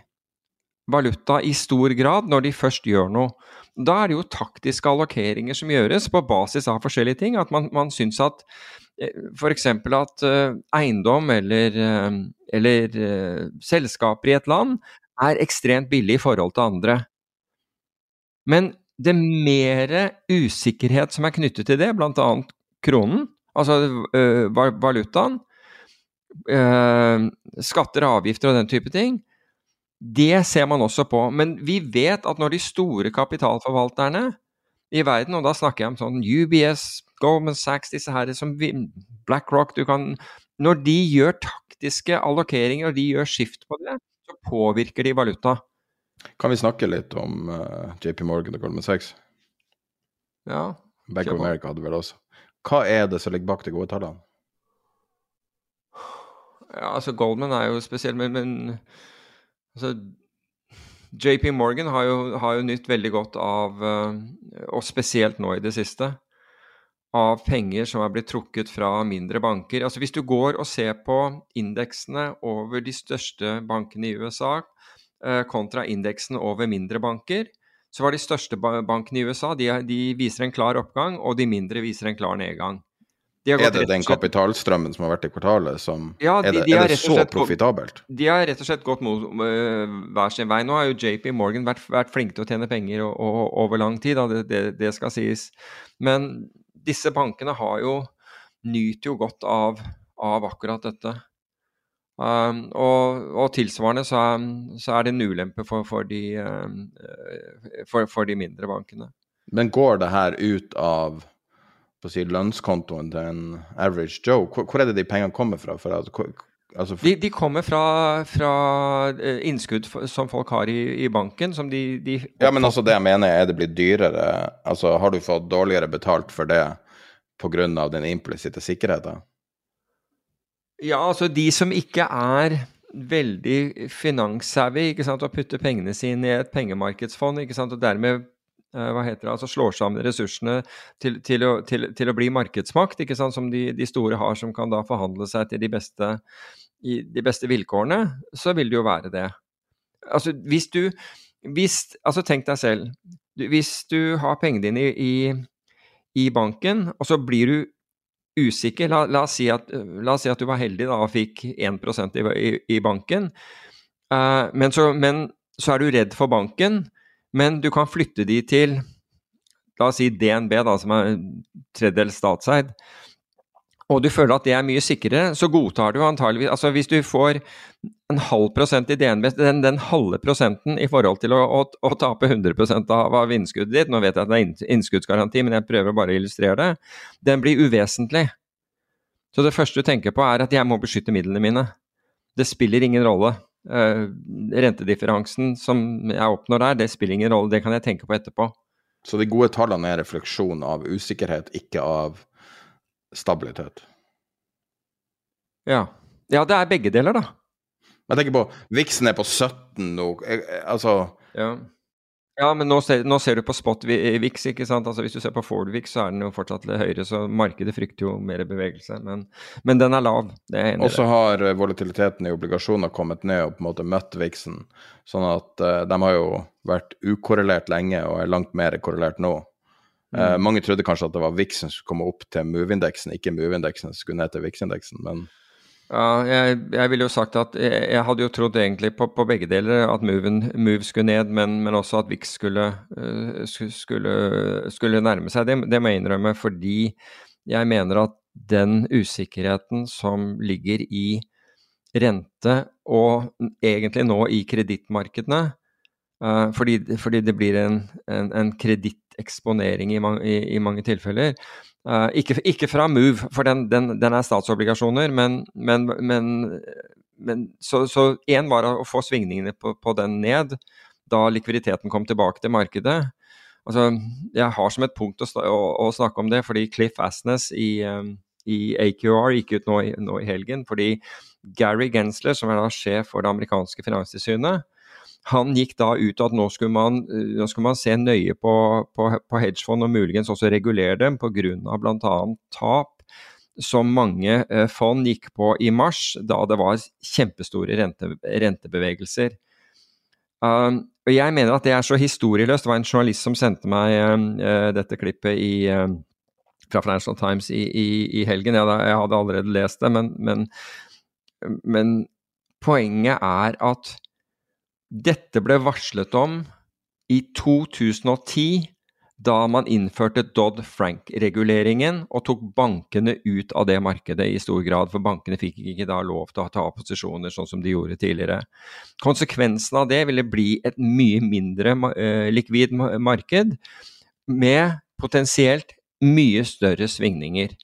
valuta i stor grad når de først gjør noe. Da er det jo taktiske allokeringer som gjøres på basis av forskjellige ting. At man, man syns at eh, f.eks. at uh, eiendom eller, uh, eller selskaper i et land er ekstremt billig i forhold til andre. Men det mer usikkerhet som er knyttet til det, bl.a. kronen, altså valutaen, Eh, skatter og avgifter og den type ting. Det ser man også på. Men vi vet at når de store kapitalforvalterne i verden, og da snakker jeg om sånn UBS, Goldman Sachs, disse her som BlackRock du kan, Når de gjør taktiske allokeringer og de gjør skift på det, så påvirker de valuta. Kan vi snakke litt om uh, eh, JP Morgan og Goldman Sachs? Ja. Bank of America hadde vel også. Hva er det som ligger bak de gode tallene? Ja, altså Goldman er jo spesiell, men, men altså, JP Morgan har jo, har jo nytt veldig godt av, eh, og spesielt nå i det siste, av penger som er blitt trukket fra mindre banker. Altså Hvis du går og ser på indeksene over de største bankene i USA eh, kontra indeksen over mindre banker, så var de største bankene i USA de, de viser en klar oppgang, og de mindre viser en klar nedgang. Er det den kapitalstrømmen som har vært i kvartalet som ja, de, de Er det, er det så profitabelt? De har rett og slett gått mot uh, hver sin vei. Nå har jo JP Morgan vært, vært flinke til å tjene penger og, og, over lang tid, det, det, det, skal sies. Men disse bankene har jo nyter jo godt av, av akkurat dette. Um, og, og, tilsvarende så er, så er, det en ulempe for, for, de, um, for, for de mindre bankene. Men går det her ut av på å si, lønnskontoen til en average Joe? Hvor, hvor er det de pengene kommer fra? For at, altså for... De, de, kommer fra, fra, eh, innskudd som folk har i, i banken, som de, de, Ja, men altså det jeg mener, er det blitt dyrere? Altså har du fått dårligere betalt for det pga. den implisitte sikkerheten? Ja, altså de som ikke er veldig finanssavvy og putter pengene sine i et pengemarkedsfond og dermed hva heter det, altså slår sammen ressursene til, til, å, til, til å, bli markedsmakt, ikke sant, som de, de, store har, som kan da forhandle seg til de beste, de beste vilkårene, så vil det jo være det. Altså, hvis du hvis, altså Tenk deg selv. Hvis du har pengene dine i, i, i banken, og så blir du usikker La, la, oss, si at, la oss, si at, du var heldig da, og fikk 1 i, i, i banken, uh, men, så, men, så, er du redd for banken, men du kan flytte de til la oss si DNB, da, som er tredjedels statseid, og du føler at det er mye sikrere, så godtar du antageligvis Altså hvis du får en halv prosent i DNB, den, den halve prosenten i forhold til å, å, å tape 100 av, av innskuddet ditt, nå vet jeg at det er innskuddsgaranti, men jeg prøver bare å illustrere det, den blir uvesentlig. Så det første du tenker på er at jeg må beskytte midlene mine. Det spiller ingen rolle. Uh, rentedifferansen som jeg oppnår der, det spiller ingen rolle, det kan jeg tenke på etterpå. Så de gode tallene er refleksjon av usikkerhet, ikke av stabilitet? Ja. Ja, det er begge deler, da. Jeg tenker på Vixen er på 17 nå, altså ja. Ja, men nå ser, nå ser, du på spot VIX, ikke sant. Altså Hvis du ser på Ford VIX, så er den jo fortsatt litt høyere, så markedet frykter jo mer bevegelse. Men, men den er lav. Og så har eh, volatiliteten i obligasjoner kommet ned og på en måte møtt VIX-en. Sånn at uh, de har jo vært ukorrelert lenge og er langt mer korrelert nå. Uh, mm. Mange trodde kanskje at det var VIX som skulle komme opp til Move-indeksen, ikke Move-indeksen som skulle ned til VIX-indeksen, men ja, jeg, jeg ville jo sagt at jeg, jeg, hadde jo trodd egentlig på, på begge deler at moven, Move skulle ned, men, men også at VIX skulle, uh, skulle, skulle, nærme seg. Det, det, må jeg innrømme, fordi jeg mener at den usikkerheten som ligger i rente, og egentlig nå i kredittmarkedene, uh, fordi, fordi, det blir en, en, en kreditteksponering i, i, i mange tilfeller, Uh, ikke, ikke, fra Move, for den, den, den er statsobligasjoner, men, men, men, men Så én var å få svingningene på, på, den ned da likviditeten kom tilbake til markedet. Altså, jeg har som et punkt å, å, å snakke om det, fordi Cliff Asnes i, um, i AQR gikk ut nå, nå, i helgen. Fordi Gary Gensler, som er da sjef for det amerikanske finanstilsynet, han gikk da ut at nå skulle man, nå skulle man se nøye på, på, på hedgefond og muligens også regulere dem pga. bl.a. tap som mange eh, fond gikk på i mars, da det var kjempestore rente, rentebevegelser. Um, og Jeg mener at det er så historieløst. Det var en journalist som sendte meg uh, dette klippet i, uh, fra Financial Times i, i, i helgen. Jeg, jeg, hadde allerede lest det, men, men, men poenget er at dette ble varslet om i 2010, da man innførte Dodd-Frank-reguleringen og tok bankene ut av det markedet i stor grad, for bankene fikk ikke da lov til å ta posisjoner sånn som de gjorde tidligere. Konsekvensen av det ville bli et mye mindre uh, likvid marked, med potensielt mye større svingninger.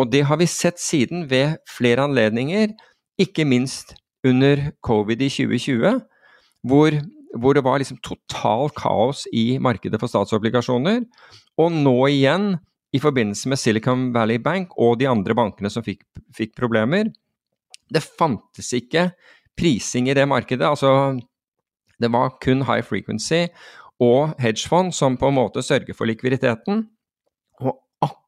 Og det har vi sett siden ved flere anledninger, ikke minst under covid i 2020 hvor, hvor, det var liksom total kaos i markedet for statsobligasjoner. Og nå igjen, i forbindelse med Silicon Valley Bank og de andre bankene som fikk, fikk problemer. Det fantes ikke prising i det markedet. altså det var kun high frequency og hedgefond som på en måte sørger for likviditeten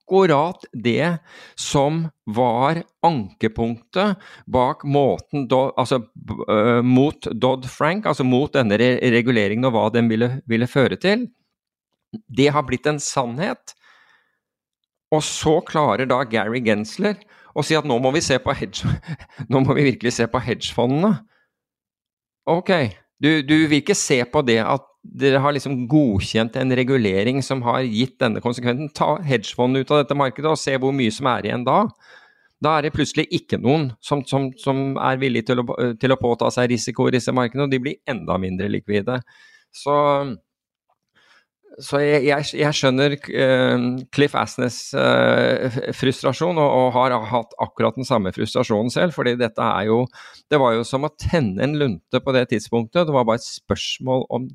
akkurat det som var ankepunktet bak måten altså uh, mot Dodd-Frank, altså mot denne re reguleringen og hva den ville, ville, føre til. Det har blitt en sannhet. Og så klarer da Gary Gensler å si at nå må vi, se på hedge, nå må vi virkelig se på hedgefondene. Ok, du, du vil ikke se på det at dere har liksom godkjent en regulering som har gitt denne konsekvensen. Ta hedgefondet ut av dette markedet og se hvor mye som er igjen da. Da er det plutselig ikke noen som, som, som er villig til å, til å, påta seg risiko i disse markedene, og de blir enda mindre likvide. Så, så jeg, jeg, jeg skjønner uh, Cliff Asnes uh, frustrasjon, og, og, har hatt akkurat den samme frustrasjonen selv. fordi dette er jo Det var jo som å tenne en lunte på det tidspunktet. Det var bare et spørsmål om,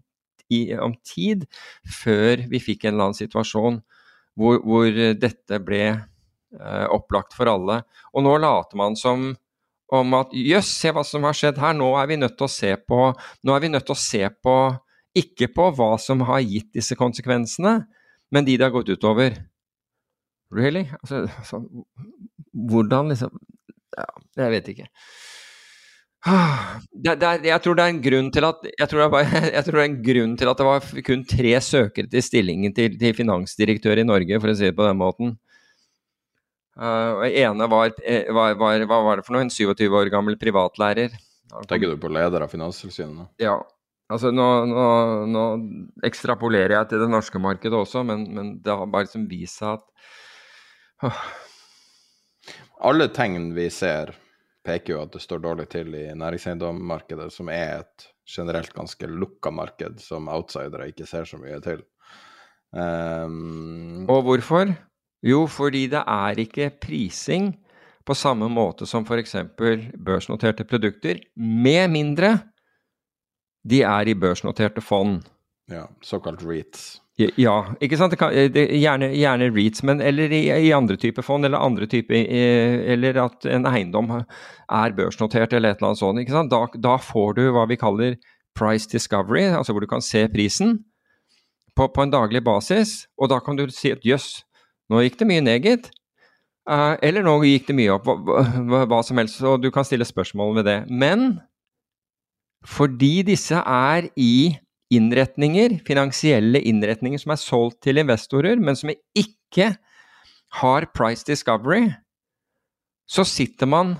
i, om tid før vi fikk en eller annen situasjon hvor, hvor dette ble uh, opplagt for alle. Og nå later man som om at jøss, se hva som har skjedd her, nå er vi nødt til å se på Nå er vi nødt til å se på ikke på hva som har gitt disse konsekvensene, men de det har gått utover. Really? Altså, altså hvordan liksom Ja, jeg vet ikke. Det, det er, jeg tror det er en grunn til at jeg tror bare, jeg tror det er en grunn til at det var kun tre søkere til stillingen til, til finansdirektør i Norge, for å si det på den måten. Uh, og ene var, eh, var, var, Hva var det for noe? En 27 år gammel privatlærer. Tenker du på leder av Finanstilsynet? Ja. Altså, nå, nå, nå, ekstrapolerer jeg til det norske markedet også, men, men det har bare liksom vist seg at uh. Alle tegn vi ser, peker jo at det står dårlig til i næringseiendommarkedet, som er et generelt ganske lukka marked som outsidere ikke ser så mye til. Um... Og hvorfor? Jo, fordi det er ikke prising på samme måte som f.eks. børsnoterte produkter, med mindre de er i børsnoterte fond. Ja, såkalt REITs. Ja, ikke sant. Kan, det, gjerne, gjerne, REITs, men eller i, i, andre typer fond, eller andre typer Eller at en eiendom er børsnotert, eller et eller annet sånt. ikke sant? Da, da får du hva vi kaller price discovery, altså hvor du kan se prisen på, på en daglig basis. Og da kan du si at jøss, nå gikk det mye ned, gitt. Uh, eller nå gikk det mye opp, hva, hva, hva, som helst. Og du kan stille spørsmål ved det. Men fordi disse er i innretninger, finansielle innretninger som er solgt til investorer, men som ikke har price discovery, så sitter man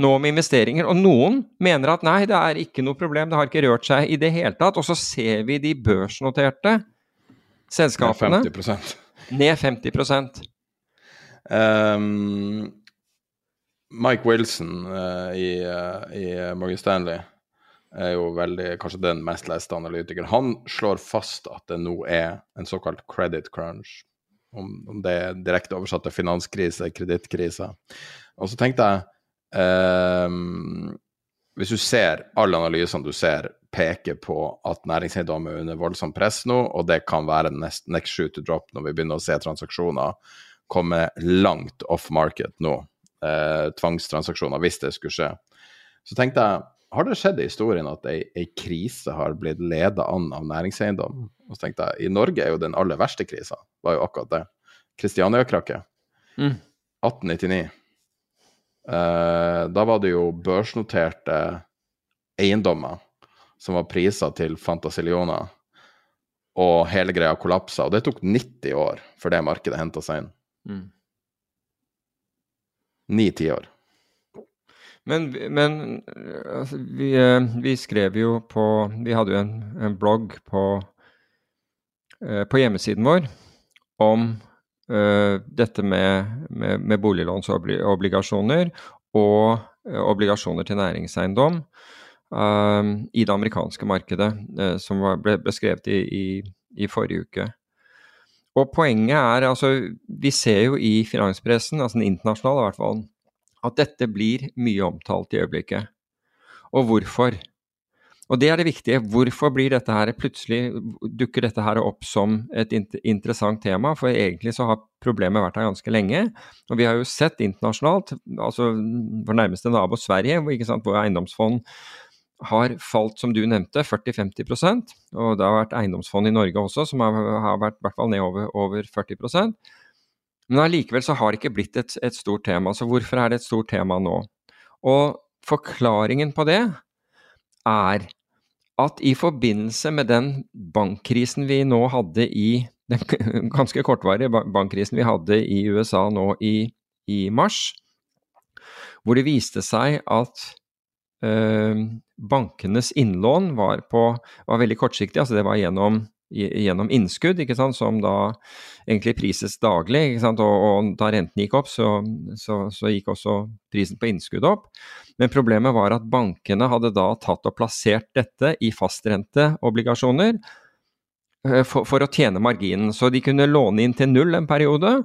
nå med investeringer. Og noen mener at nei, det er ikke noe problem, det har ikke rørt seg i det hele tatt. Og så ser vi de børsnoterte selskapene ned 50 Ned 50 um, Mike Wilson uh, i, uh, i Morgan Stanley er jo veldig, kanskje den mest leste analytikeren. Han slår fast at det nå er en såkalt credit crunch. Om, om det er direkte oversatt til finanskrise, kredittkrise. Og så tenkte jeg eh, Hvis du ser alle analysene du ser, peker på at næringseiendom er under voldsomt press nå, og det kan være next, next shoot to drop når vi begynner å se transaksjoner komme langt off market nå. Eh, tvangstransaksjoner, hvis det skulle skje. Så tenkte jeg har det skjedd i historien at ei, ei krise har blitt leda an av næringseiendom? Og så tenkte jeg, I Norge er jo den aller verste krisa var jo akkurat det. Kristiania-krakket. Mm. 1899. Eh, da var det jo børsnoterte eiendommer som var prisa til fantasillioner, og hele greia kollapsa. Og det tok 90 år før det markedet henta seg inn. Mm. Ni-ti år. Men, men altså, vi, eh, vi, skrev jo på Vi hadde jo en, en blogg på, eh, på, hjemmesiden vår om uh, dette med, med, med boliglånsobligasjoner og uh, obligasjoner til næringseiendom uh, i det amerikanske markedet, som var, ble beskrevet i, i, i forrige uke. Og poenget er altså Vi ser jo i finanspressen, altså den internasjonale i hvert fall, at dette blir mye omtalt i øyeblikket. Og hvorfor? Og det er det viktige. Hvorfor blir dette her plutselig dukker dette her opp som et interessant tema? For egentlig så har problemet vært her ganske lenge. Og vi har jo sett internasjonalt, altså vår nærmeste nabo Sverige, hvor eiendomsfond har falt, som du nevnte, 40-50% Og det har vært eiendomsfond i Norge også som har, har vært i hvert fall ned over, over 40 men allikevel så har det ikke blitt et, et, stort tema. Så hvorfor er det et stort tema nå? Og forklaringen på det er at i forbindelse med den bankkrisen vi nå hadde i Den ganske kortvarige bankkrisen vi hadde i USA nå i, i mars, hvor det viste seg at øh, bankenes innlån var, på, var veldig kortsiktig, altså det var gjennom gjennom innskudd, ikke sant, som da egentlig prises daglig. Ikke sant, og, og da renten gikk opp, så, så, så, gikk også prisen på innskudd opp. Men problemet var at bankene hadde da tatt og plassert dette i fastrenteobligasjoner eh, for, for, å tjene marginen. Så de kunne låne inn til null en periode,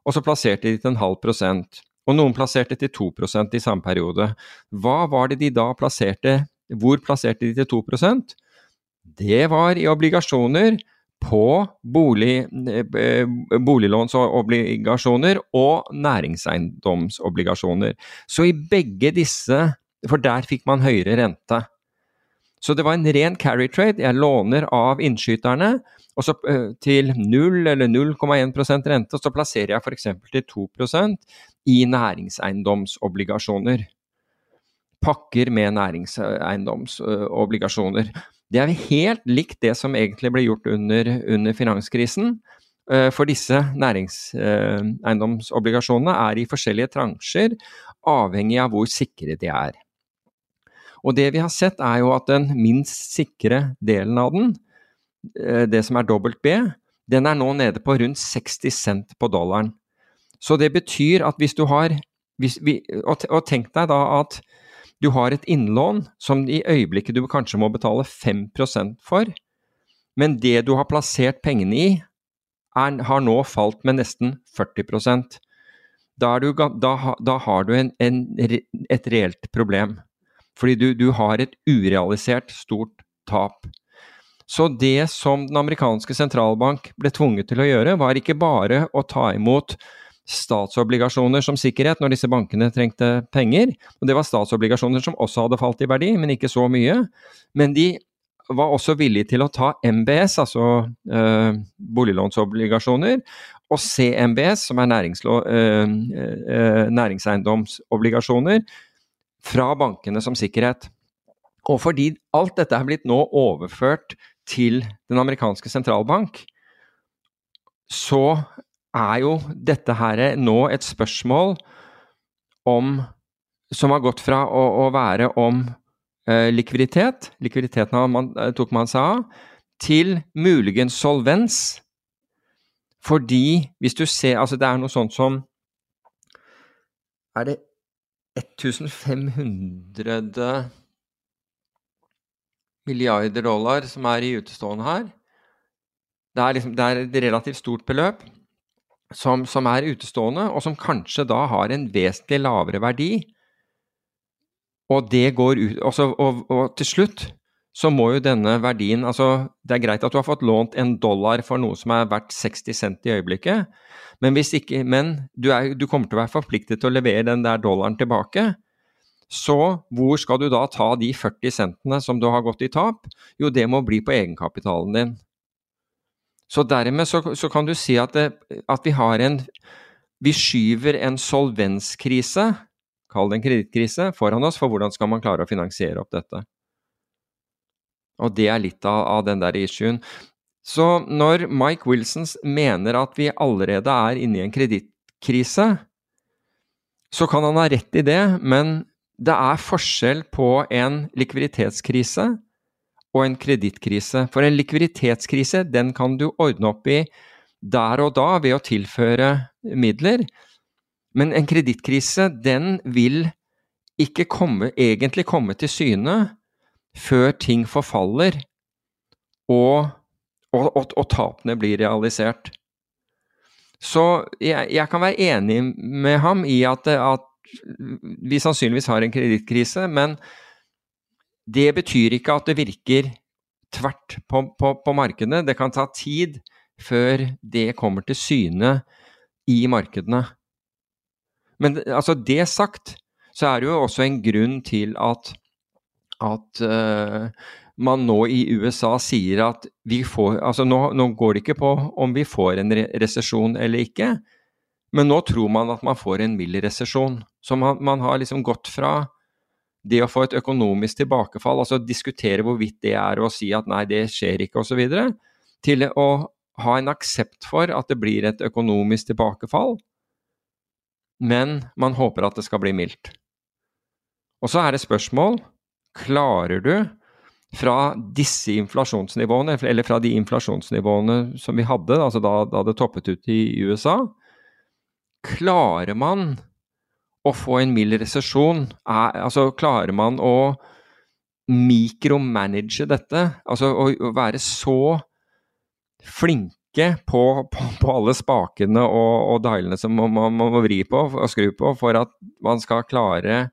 og så plasserte de til en halv prosent. Og noen plasserte til 2% i samme periode. Hva var det de da plasserte? Hvor plasserte de til 2 Det var i obligasjoner på bolig, eh, boliglånsobligasjoner og næringseiendomsobligasjoner. Så i begge disse, for der fikk man høyere rente. Så det var en ren carry trade. Jeg låner av innskyterne så, uh, til 0 eller 0,1 rente, og så plasserer jeg f.eks. til 2% i næringseiendomsobligasjoner. Pakker med næringseiendomsobligasjoner. Det er helt likt det som egentlig ble gjort under, under finanskrisen. Eh, for disse næringseiendomsobligasjonene er i forskjellige transjer, avhengig av hvor sikre de er. Og det vi har sett er jo at den minst sikre delen av den, eh, det som er dobbelt B, den er nå nede på rundt 60 cent på dollaren. Så det betyr at hvis du har hvis vi, og tenk deg da at du har et innlån som i øyeblikket du kanskje må betale 5% for, men det du har plassert pengene i, er, har nå falt med nesten 40% Da, du, da, da har du en, en, et reelt problem. Fordi du, du har et urealisert stort tap. Så det som den amerikanske sentralbank ble tvunget til å gjøre, var ikke bare å ta imot statsobligasjoner som sikkerhet når disse bankene trengte penger. Og det var statsobligasjoner som også hadde falt i verdi, men ikke så mye. Men de var også villige til å ta MBS, altså eh, boliglånsobligasjoner, og CMBS, som er eh, eh, næringseiendomsobligasjoner, fra bankene som sikkerhet. Og fordi alt dette er blitt nå overført til den amerikanske sentralbank, så er jo dette her nå et spørsmål om Som har gått fra å, å være om eh, likviditet, likviditeten man, eh, tok man seg av, til muligens solvens. Fordi, hvis du ser Altså, det er noe sånt som Er det 1500 milliarder dollar som er i utestående her? Det er, liksom, det er et relativt stort beløp som, som, er utestående, og som kanskje da har en vesentlig lavere verdi. Og det går ut også, og, og, til slutt så må jo denne verdien Altså, det er greit at du har fått lånt en dollar for noe som er verdt 60 cent i øyeblikket, men, ikke, men du, er, du kommer til å være forpliktet til å levere den der dollaren tilbake. Så hvor skal du da ta de 40 centene som du har gått i tap? Jo, det må bli på egenkapitalen din. Så dermed så, så kan du si at, det, at, vi har en Vi skyver en solvenskrise, kall det en kredittkrise, foran oss, for hvordan skal man klare å finansiere opp dette? Og det er litt av, av den der issuen. Så når Mike Wilsons mener at vi allerede er inne i en kredittkrise, så kan han ha rett i det, men det er forskjell på en likviditetskrise og en kredittkrise. For en likviditetskrise den kan du ordne opp i der og da ved å tilføre midler. Men en kredittkrise den vil ikke komme, egentlig komme til syne før ting forfaller og, og, og, og tapene blir realisert. Så jeg, jeg, kan være enig med ham i at, at vi sannsynligvis har en kredittkrise, men det betyr ikke at det virker tvert på, på, på markedene. Det kan ta tid før det kommer til syne i markedene. Men altså, det sagt, så er det jo også en grunn til at, at uh, man nå i USA sier at vi får Altså nå, nå går det ikke på om vi får en re resesjon eller ikke, men nå tror man at man får en mild resesjon. Så man, man har liksom gått fra det å få et økonomisk tilbakefall, altså diskutere hvorvidt det er å si at nei, det skjer ikke osv., til å ha en aksept for at det blir et økonomisk tilbakefall, men man håper at det skal bli mildt. Og så er det spørsmål klarer du fra disse inflasjonsnivåene, eller fra de inflasjonsnivåene som vi hadde, altså da, da det toppet ut i USA, klarer man å få en mild resesjon? Altså, klarer man å mikromanage dette? Altså å, å være så flinke på, på, på alle spakene og, og dialene som man må, vri på og skru på for at man skal klare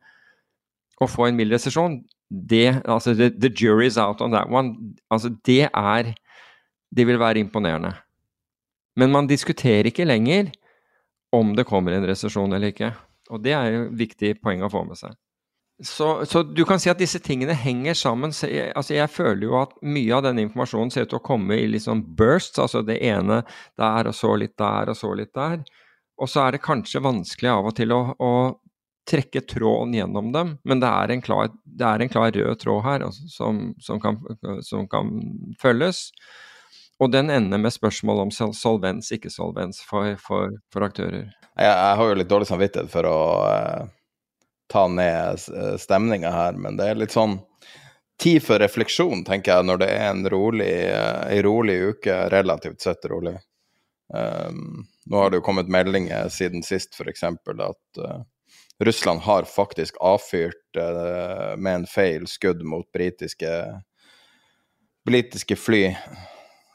å få en mild resesjon. Det, altså the, the jury's out on that one. Altså det er Det vil være imponerende. Men man diskuterer ikke lenger om det kommer en resesjon eller ikke. Og det er jo et viktig poeng å få med seg. Så, så, du kan si at disse tingene henger sammen. Jeg, altså jeg føler jo at mye av denne informasjonen ser ut til å komme i liksom bursts, altså det ene der og så litt der og så litt der. Og så er det kanskje vanskelig av og til å, å trekke tråden gjennom dem, men det er en klar, er en klar rød tråd her altså, som, som, kan, som, kan, følges. Og den ender med spørsmål om solvens, ikke solvens, for, for, for aktører. Jeg, jeg, har jo litt dårlig samvittighet for å eh, ta ned eh, stemninga her, men det er litt sånn tid for refleksjon, tenker jeg, når det er en rolig, eh, rolig uke, relativt sett rolig. Um, nå har det jo kommet meldinger siden sist, f.eks., at uh, Russland har faktisk avfyrt uh, med en feil skudd mot britiske, britiske fly.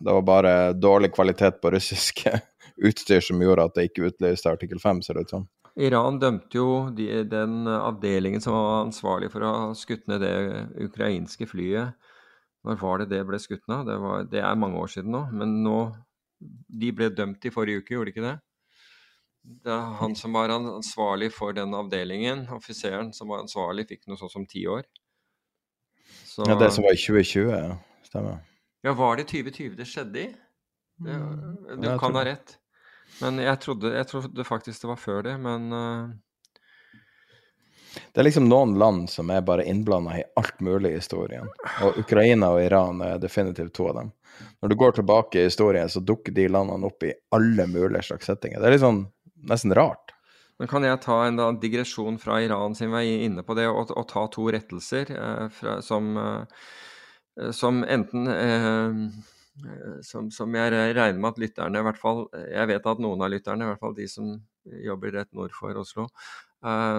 Det var bare dårlig kvalitet på russiske utstyr som gjorde at det ikke utløste artikkel 5, ser det ut som. Iran dømte jo de, den avdelingen som var ansvarlig for å ha skutt ned det ukrainske flyet. Når var det det ble skutt ned? Det, var, det er mange år siden nå. Men nå De ble dømt i forrige uke, gjorde de ikke det? Det er han som var ansvarlig for den avdelingen, offiseren som var ansvarlig, fikk noe sånt som ti år. Så, ja, det som var i 2020, ja. Stemmer. Ja, var det 2020 det skjedde i? Det, du kan ha rett. Men jeg trodde, jeg trodde, faktisk det var før det, men uh... Det er liksom noen land som er bare innblanda i alt mulig i historien. Og Ukraina og Iran er definitivt to av dem. Når du går tilbake i historien, så dukker de landene opp i alle mulige slags settinger. Det er liksom nesten rart. Men kan jeg ta en da, digresjon fra Iran sin vei inne på det, og, og ta to rettelser eh, fra, som, eh, som enten eh, Eh, som, som, jeg regner med at lytterne, i hvert fall Jeg vet at noen av lytterne, i hvert fall de som jobber rett nord for Oslo,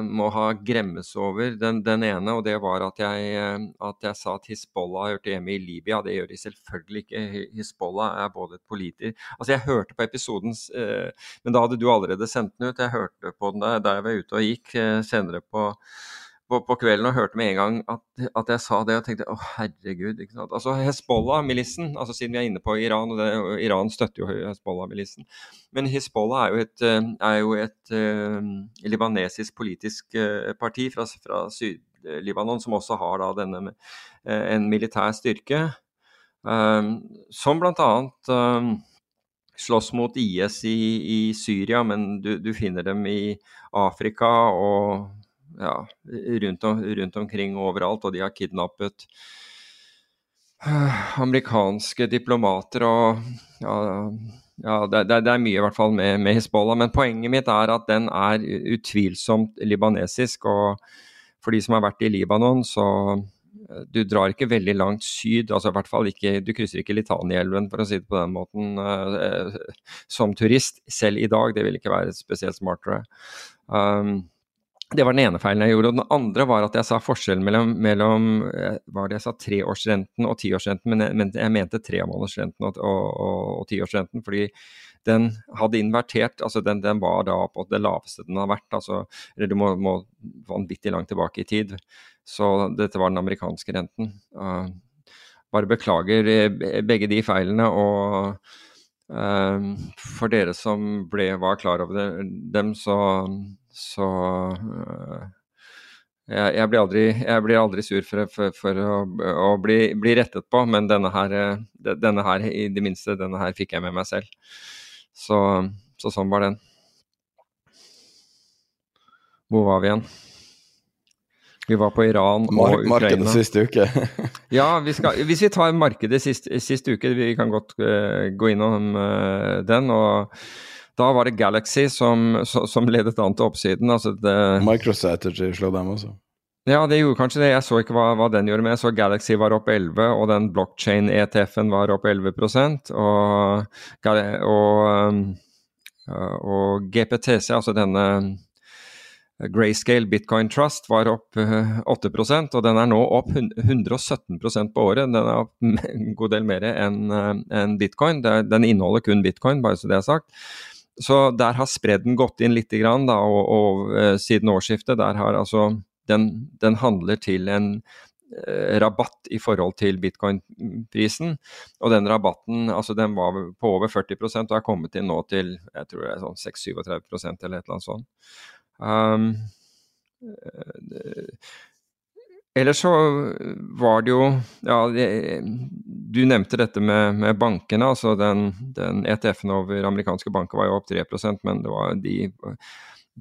må ha gremmes over den, den, ene, og det var at jeg, at jeg sa at Hizbollah hørte hjemme i Libya. Det gjør de selvfølgelig ikke. Hizbollah er både et politi... Altså, jeg hørte på episoden, men da hadde du allerede sendt den ut. Jeg hørte på den der, jeg var ute og gikk senere på på, på, kvelden og hørte med en gang at, at, jeg sa det og tenkte å herregud. ikke sant? Altså Hezbollah-milissen, altså siden vi er inne på Iran, og, det, Iran støtter jo Hezbollah-milissen. Men Hezbollah er jo et, eh, er jo et uh, libanesisk politisk uh, parti fra, fra Syd-Libanon som også har da denne uh, en militær styrke. som blant annet slåss mot IS i, i Syria, men du, du finner dem i Afrika og ja, rundt, om, rundt, omkring overalt, og de har kidnappet uh, amerikanske diplomater og ja, ja det, det, er mye i hvert fall med, med Hizbollah. Men poenget mitt er at den er utvilsomt libanesisk. Og for de som har vært i Libanon, så eh, du drar ikke veldig langt syd, altså i hvert fall ikke, du krysser ikke Litanielven for å si det på den måten, uh, som turist. Selv i dag, det vil ikke være spesielt smartere. Um, det var den ene feilen jeg gjorde. Og den andre var at jeg sa forskjellen mellom, mellom eh, var det jeg sa, treårsrenten og tiårsrenten, men, men jeg mente tremånedersrenten og, og, og, og tiårsrenten. fordi den hadde invertert, altså den, den, var da på det laveste den har vært. altså, eller Du må, må vanvittig langt tilbake i tid. Så dette var den amerikanske renten. Uh, bare beklager eh, begge de feilene. og for dere som ble, var klar over dem, så så øh, jeg, jeg, blir aldri, jeg, blir aldri, sur for, for, for å, å bli, bli, rettet på, men denne her, øh, denne her, i det minste, denne her fikk jeg med meg selv. Så, så sånn var den. Hvor var vi igjen? Vi var på Iran og Mar Ukraina. Markedet siste uke. ja, vi skal, hvis vi tar markedet siste, sist uke, vi kan godt uh, gå innom uh, den. og da var det Galaxy som, som ledet an til oppsiden. Altså det, Microstrategy slo dem også. Ja, det gjorde kanskje det. Jeg så ikke hva, hva den gjorde, men jeg så Galaxy var opp 11, og den blockchain-ETF-en var opp 11 og, og, og GPTC, altså denne Grayscale Bitcoin Trust var opp 8% og den er nå opp 117% på året. Den er opp en god del mer enn bitcoin. Den inneholder kun bitcoin, bare så det er sagt. Så der har spredden gått inn litt, grann, da, og, og, siden årsskiftet. Der har altså den, den handler til en uh, rabatt i forhold til bitcoin-prisen. Og den rabatten altså den var på over 40% og er kommet inn nå til jeg tror det er sånn 6-37 eller et eller annet sånt. Um, Ellers så var det jo Ja, du nevnte dette med, med bankene. altså Den, den ETF-en over amerikanske banker var jo opp 3% men det var de,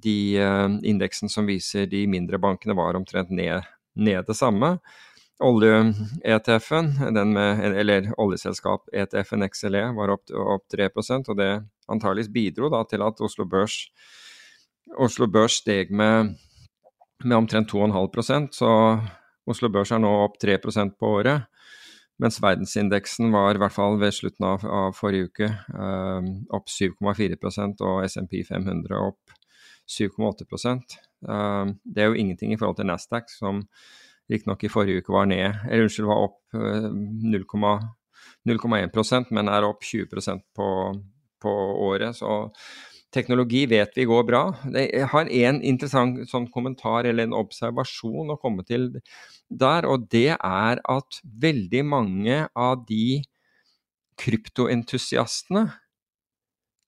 de uh, indeksen som viser de mindre bankene, var omtrent ned, ned det samme. Olje-ETF-en, eller oljeselskap-ETF-en XLE, var opp, opp 3% og det antageligvis bidro da til at Oslo Børs, Oslo Børs steg med, med omtrent 2,5% så Oslo Børs er nå opp 3% på året, mens verdensindeksen var i hvert fall ved slutten av, av forrige uke eh, opp 7,4% og SMP 500 opp 7,8 eh, Det er jo ingenting i forhold til Nasdaq, som riktignok i forrige uke var ned, eller unnskyld, var opp eh, 0,1 men er opp 20% på, på året. Så teknologi vet vi går bra. Jeg har en interessant sånn kommentar eller en observasjon å komme til der, og det er at veldig mange av de kryptoentusiastene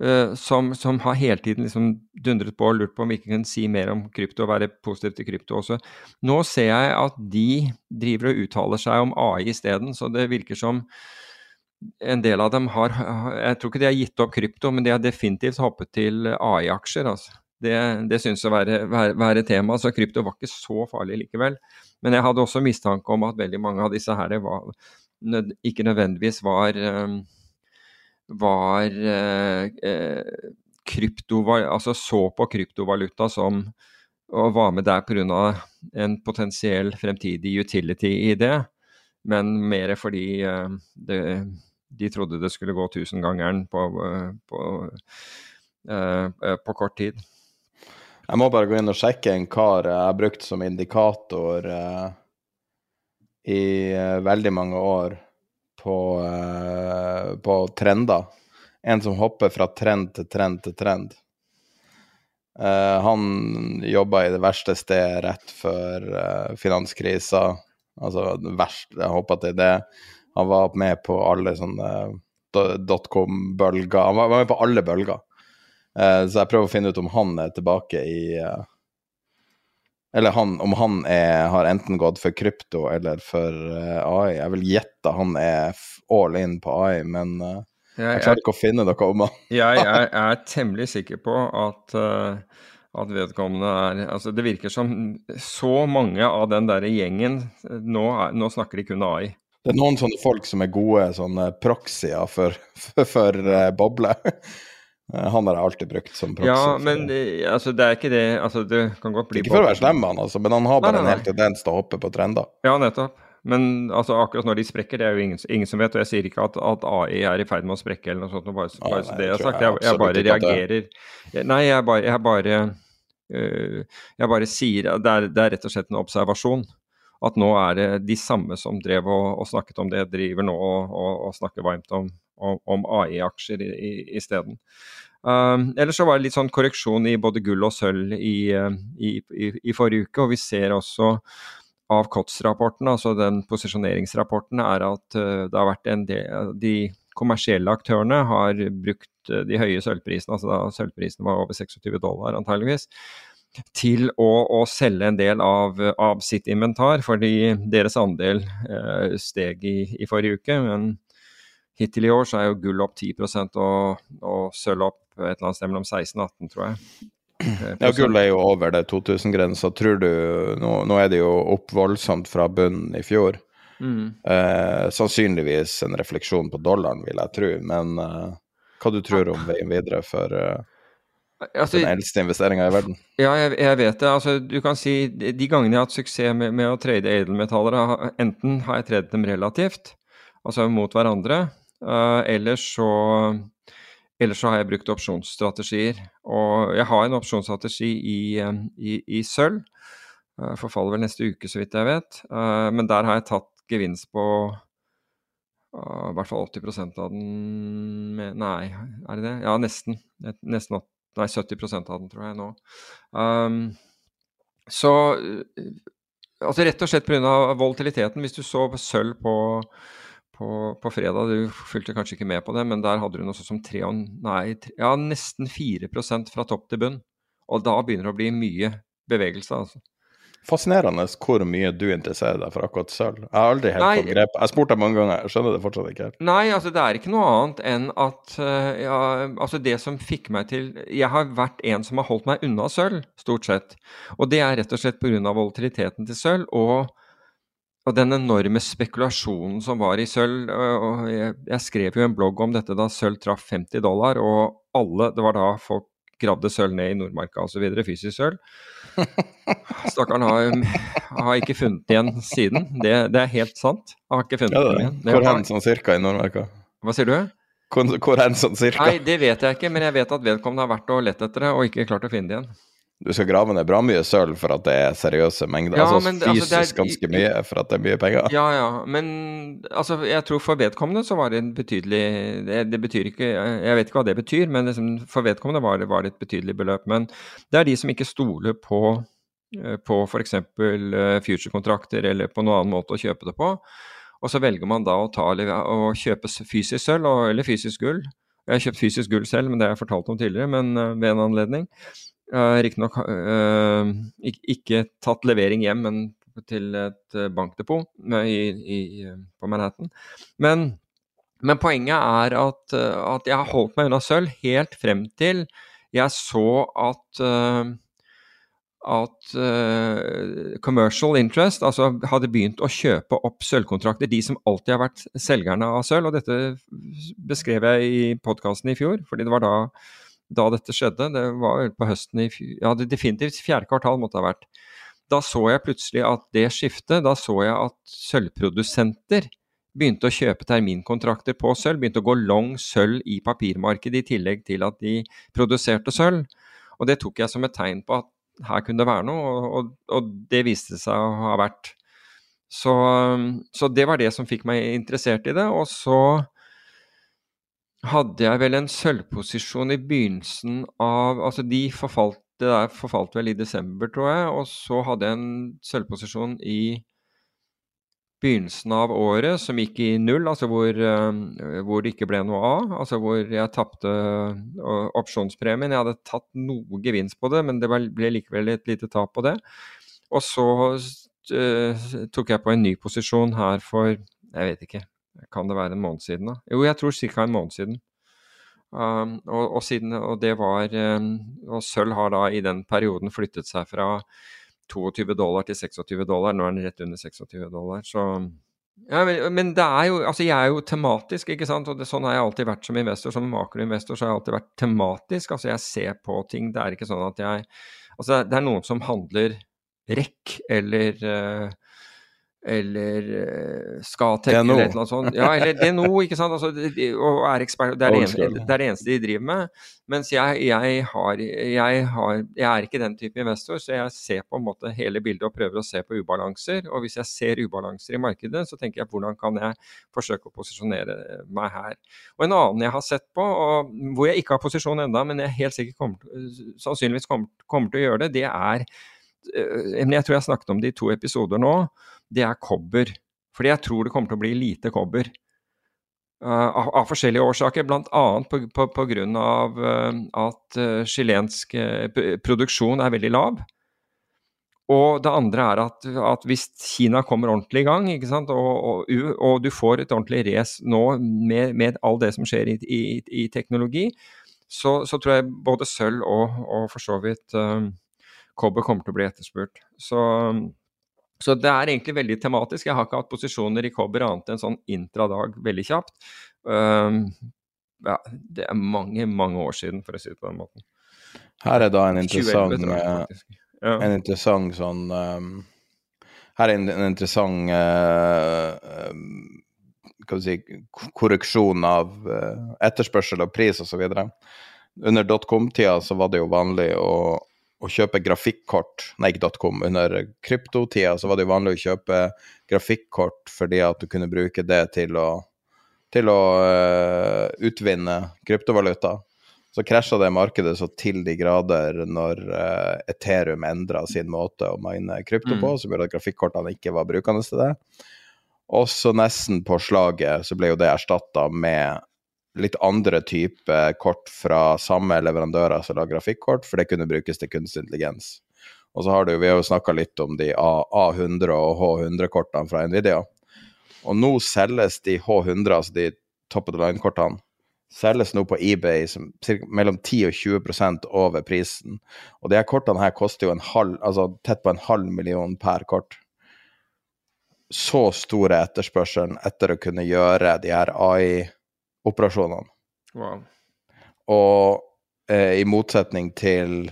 uh, som, som, har hele tiden liksom dundret på og lurt på om vi ikke kan si mer om krypto og være positiv til krypto også. Nå ser jeg at de driver og uttaler seg om AI isteden, så det virker som en del av dem har Jeg tror ikke de har gitt opp krypto, men de har definitivt hoppet til AI-aksjer. altså. Det, det synes å være, være, være, tema. Så krypto var ikke så farlig likevel. Men jeg hadde også mistanke om at veldig mange av disse her var, ikke nødvendigvis var eh, var eh, krypto, altså så på kryptovaluta som og var med der pga. en potensiell fremtidig utility i det, men mer fordi eh, det, de trodde det skulle gå tusengangeren på, eh, på, uh, på kort tid. Jeg må bare gå inn og sjekke en kar jeg har brukt som indikator uh, i veldig mange år på, på, trender. En som hopper fra trend til trend til trend. han jobba i det verste stedet rett før finanskrisa. Altså verst, jeg det er det. Han var med på alle sånne dotcom-bølger. Han var med på alle bølger. Uh, så jeg prøver å finne ut om han er tilbake i uh, Eller han, om han er, har enten gått for krypto eller for AI. Jeg vil gjette han er all in på AI, men jeg, klarer ikke å finne noe om han. jeg er, er, temmelig sikker på at at vedkommende er Altså, det virker som så mange av den der gjengen Nå, er, nå snakker de kun AI. Det er noen sånne folk som er gode sånne proxyer for, for, for uh, boble. Eh, han har jeg alltid brukt som proxy. Ja, men det, altså, det er ikke det altså, Det kan godt bli Ikke for å være slem, han, altså, men han har bare nei, nei, nei. en hel tendens til å hoppe på trender. Ja, nettopp. Men altså, akkurat når de sprekker, det er jo ingen, ingen som vet. Og jeg sier ikke at, at, AI er i ferd med å sprekke eller noe sånt. Bare, bare så det er sagt. Jeg, jeg, bare reagerer. Nei, jeg bare, jeg bare, jeg bare sier det er, det er rett og slett en observasjon at nå er det de samme som drev og, og snakket om det, driver nå og, og, og snakker varmt om, om AI-aksjer isteden. Um, ellers så var det litt sånn korreksjon i både gull og sølv i, i, i, i forrige uke, og vi ser også av COTS-rapporten, altså den posisjoneringsrapporten, er at uh, det har vært en del De kommersielle aktørene har brukt uh, de høye sølvprisene, altså da sølvprisen var over 26 dollar antageligvis, til å, å, selge en del av, av, sitt inventar, fordi deres andel eh, steg i, i, forrige uke. Men hittil i år så er jo gull opp 10 og, og sølv opp et eller annet sted mellom 16 og 18, tror jeg. Eh, ja, gull er jo over det 2000-grensa. Tror du nå, nå, er det jo opp voldsomt fra bunnen i fjor. Mm. Eh, sannsynligvis en refleksjon på dollaren, vil jeg tro. Men eh, hva du tror om veien videre for eh, Altså, den eldste investeringa i verden. Ja, jeg, jeg, vet det. Altså, du kan si De gangene jeg har hatt suksess med, med å trade edelmetaller, enten har jeg tradet dem relativt, altså mot hverandre, uh, eller så ellers så har jeg brukt opsjonsstrategier. Og jeg har en opsjonsstrategi i, i, i sølv. Forfaller vel neste uke, så vidt jeg vet. Men der har jeg tatt gevinst på i hvert fall 80% av den Nei, er det det? Ja, nesten. nesten nei, 70% av den, tror jeg nå. Um, så altså rett og slett pga. volatiliteten. Hvis du så sølv på, på, på, fredag, du fulgte kanskje ikke med på det, men der hadde du noe sånt som 3, nei, ja, nesten 4% fra topp til bunn. Og da begynner det å bli mye bevegelse. altså. Fascinerende hvor mye du interesserer deg for akkurat sølv. Jeg har aldri helt fått grep. Jeg har spurt deg mange ganger, jeg skjønner det fortsatt ikke helt. Nei, altså det er ikke noe annet enn at uh, ja, altså det som fikk meg til Jeg har vært en som har holdt meg unna sølv, stort sett. Og det er rett og slett pga. volatiliteten til sølv og, og, den enorme spekulasjonen som var i sølv. Jeg, jeg skrev jo en blogg om dette da sølv traff 50 dollar, og alle Det var da folk gravde sølv ned i Nordmarka osv., fysisk sølv. Stakkaren har, har, ikke funnet igjen siden. Det, det, er helt sant. Har ikke funnet ja, igjen. Hvor hen sånn cirka i Nordmarka? Hva sier du? Hvor, hvor hen sånn cirka? Nei, Det vet jeg ikke, men jeg vet at vedkommende har vært og lett etter det og ikke klart å finne det igjen du skal grave ned bra mye sølv for at det er seriøse mengder. Ja, altså men, fysisk altså, er, ganske mye for at det er mye penger. Ja, ja. Men altså, jeg tror for vedkommende så var det en betydelig det, det, betyr ikke Jeg vet ikke hva det betyr, men liksom, for vedkommende var det, var det, et betydelig beløp. Men det er de som ikke stoler på eh, på f.eks. Eh, future-kontrakter eller på noen annen måte å kjøpe det på. Og så velger man da å, ta, å kjøpe fysisk sølv eller fysisk gull. Jeg har kjøpt fysisk gull selv, men det har jeg fortalt om tidligere, men eh, ved en anledning. Uh, Riktignok uh, ikke tatt levering hjem, men til et uh, bankdepot på Manhattan. Men, men poenget er at, uh, at, jeg har holdt meg unna sølv helt frem til jeg så at at commercial interest altså hadde begynt å kjøpe opp sølvkontrakter, de som alltid har vært selgerne av sølv. Og dette beskrev jeg i podkasten i fjor, fordi det var da da dette skjedde. Det var vel på høsten i Ja, definitivt fjerde kvartal måtte det ha vært. Da så jeg plutselig at det skiftet, da så jeg at sølvprodusenter begynte å kjøpe terminkontrakter på sølv, begynte å gå long sølv i papirmarkedet i tillegg til at de produserte sølv. Og det tok jeg som et tegn på at her kunne det være noe, og, og, det viste seg å ha vært. Så, så, det var det som fikk meg interessert i det. Og så hadde jeg vel en sølvposisjon i begynnelsen av Altså, de forfalt, det der forfalt vel i desember, tror jeg. Og så hadde jeg en sølvposisjon i begynnelsen av året som gikk i null, altså hvor, uh, hvor det ikke ble noe av. Altså hvor jeg tapte uh, opsjonspremien. Jeg hadde tatt noe gevinst på det, men det ble likevel et lite tap på det. Og så uh, tok jeg på en ny posisjon her for jeg vet ikke, kan det være en måned siden, da? Jo, jeg tror ca. en måned siden. Um, og, og, siden, og, det var um, Og sølv har da i den perioden flyttet seg fra 22 dollar til 26 dollar. Nå er den rett under 26 dollar. Så ja, men, det er jo Altså, jeg er jo tematisk, ikke sant. Og det, sånn har jeg alltid vært som investor. Som makroinvestor så har jeg alltid vært tematisk. Altså, jeg ser på ting. Det er ikke sånn at jeg Altså, det er noen som handler rekk eller uh, eller uh, Skatec eller et eller annet sånt. Ja, eller DNO, ikke sant. Altså, og er ekspert, det, er det, eneste, det, er det eneste de driver med. Mens jeg, jeg, har, jeg, har, jeg, er ikke den type investor, så jeg ser på en måte hele bildet og prøver å se på ubalanser. Og hvis jeg ser ubalanser i markedet, så tenker jeg hvordan kan jeg forsøke å posisjonere meg her. Og en annen jeg har sett på, og hvor jeg ikke har posisjon enda, men jeg helt sikkert kommer, sannsynligvis kommer, kommer til å gjøre det, det er eh, Jeg tror jeg har snakket om det i to episoder nå det er kobber. Fordi jeg tror det kommer til å bli lite kobber. Uh, av, av, forskjellige årsaker, bl.a. pga. Uh, at chilensk produksjon er veldig lav. Og det andre er at, at hvis Kina kommer ordentlig i gang, og, og, og, du får et ordentlig race nå med, med all det som skjer i, i, i teknologi, så, så, tror jeg både sølv og, og for så vidt kobber kommer til å bli etterspurt. Så så det er egentlig veldig tematisk. Jeg har ikke hatt posisjoner i kobber annet enn sånn intradag veldig kjapt. Um, ja, det er mange, mange år siden, for å si det på den måten. Her er da en interessant, 2011, ja. en interessant sånn um, Her er en, en interessant uh, um, vi si, korreksjon av uh, etterspørsel og pris osv. Under dotcom-tida så var det jo vanlig å, å kjøpe grafikkort Nei, ikke .com. Under kryptotida så var det jo vanlig å kjøpe grafikkort fordi at du kunne bruke det til å, til å uh, utvinne kryptovaluta. Så krasja det markedet så til de grader når uh, Ethereum endra sin måte å mine krypto på, mm. som gjorde at grafikkortene ikke var brukende til det. Og så nesten på slaget så ble jo det erstatta med litt andre type kort fra samme leverandører som lager grafikkort, for det kunne brukes til kunstig intelligens. Og så har du, vi har jo snakka litt om de A100 og H100-kortene fra Nvidia. Og nå selges de H100, altså de top of the line-kortene, selges nå på eBay som mellom 10 og 20% over prisen. Og de her kortene her koster jo en halv, altså tett på en halv million per kort så store etterspørselen etter å kunne gjøre de her AI-operasjonene. Wow. Og eh, i motsetning til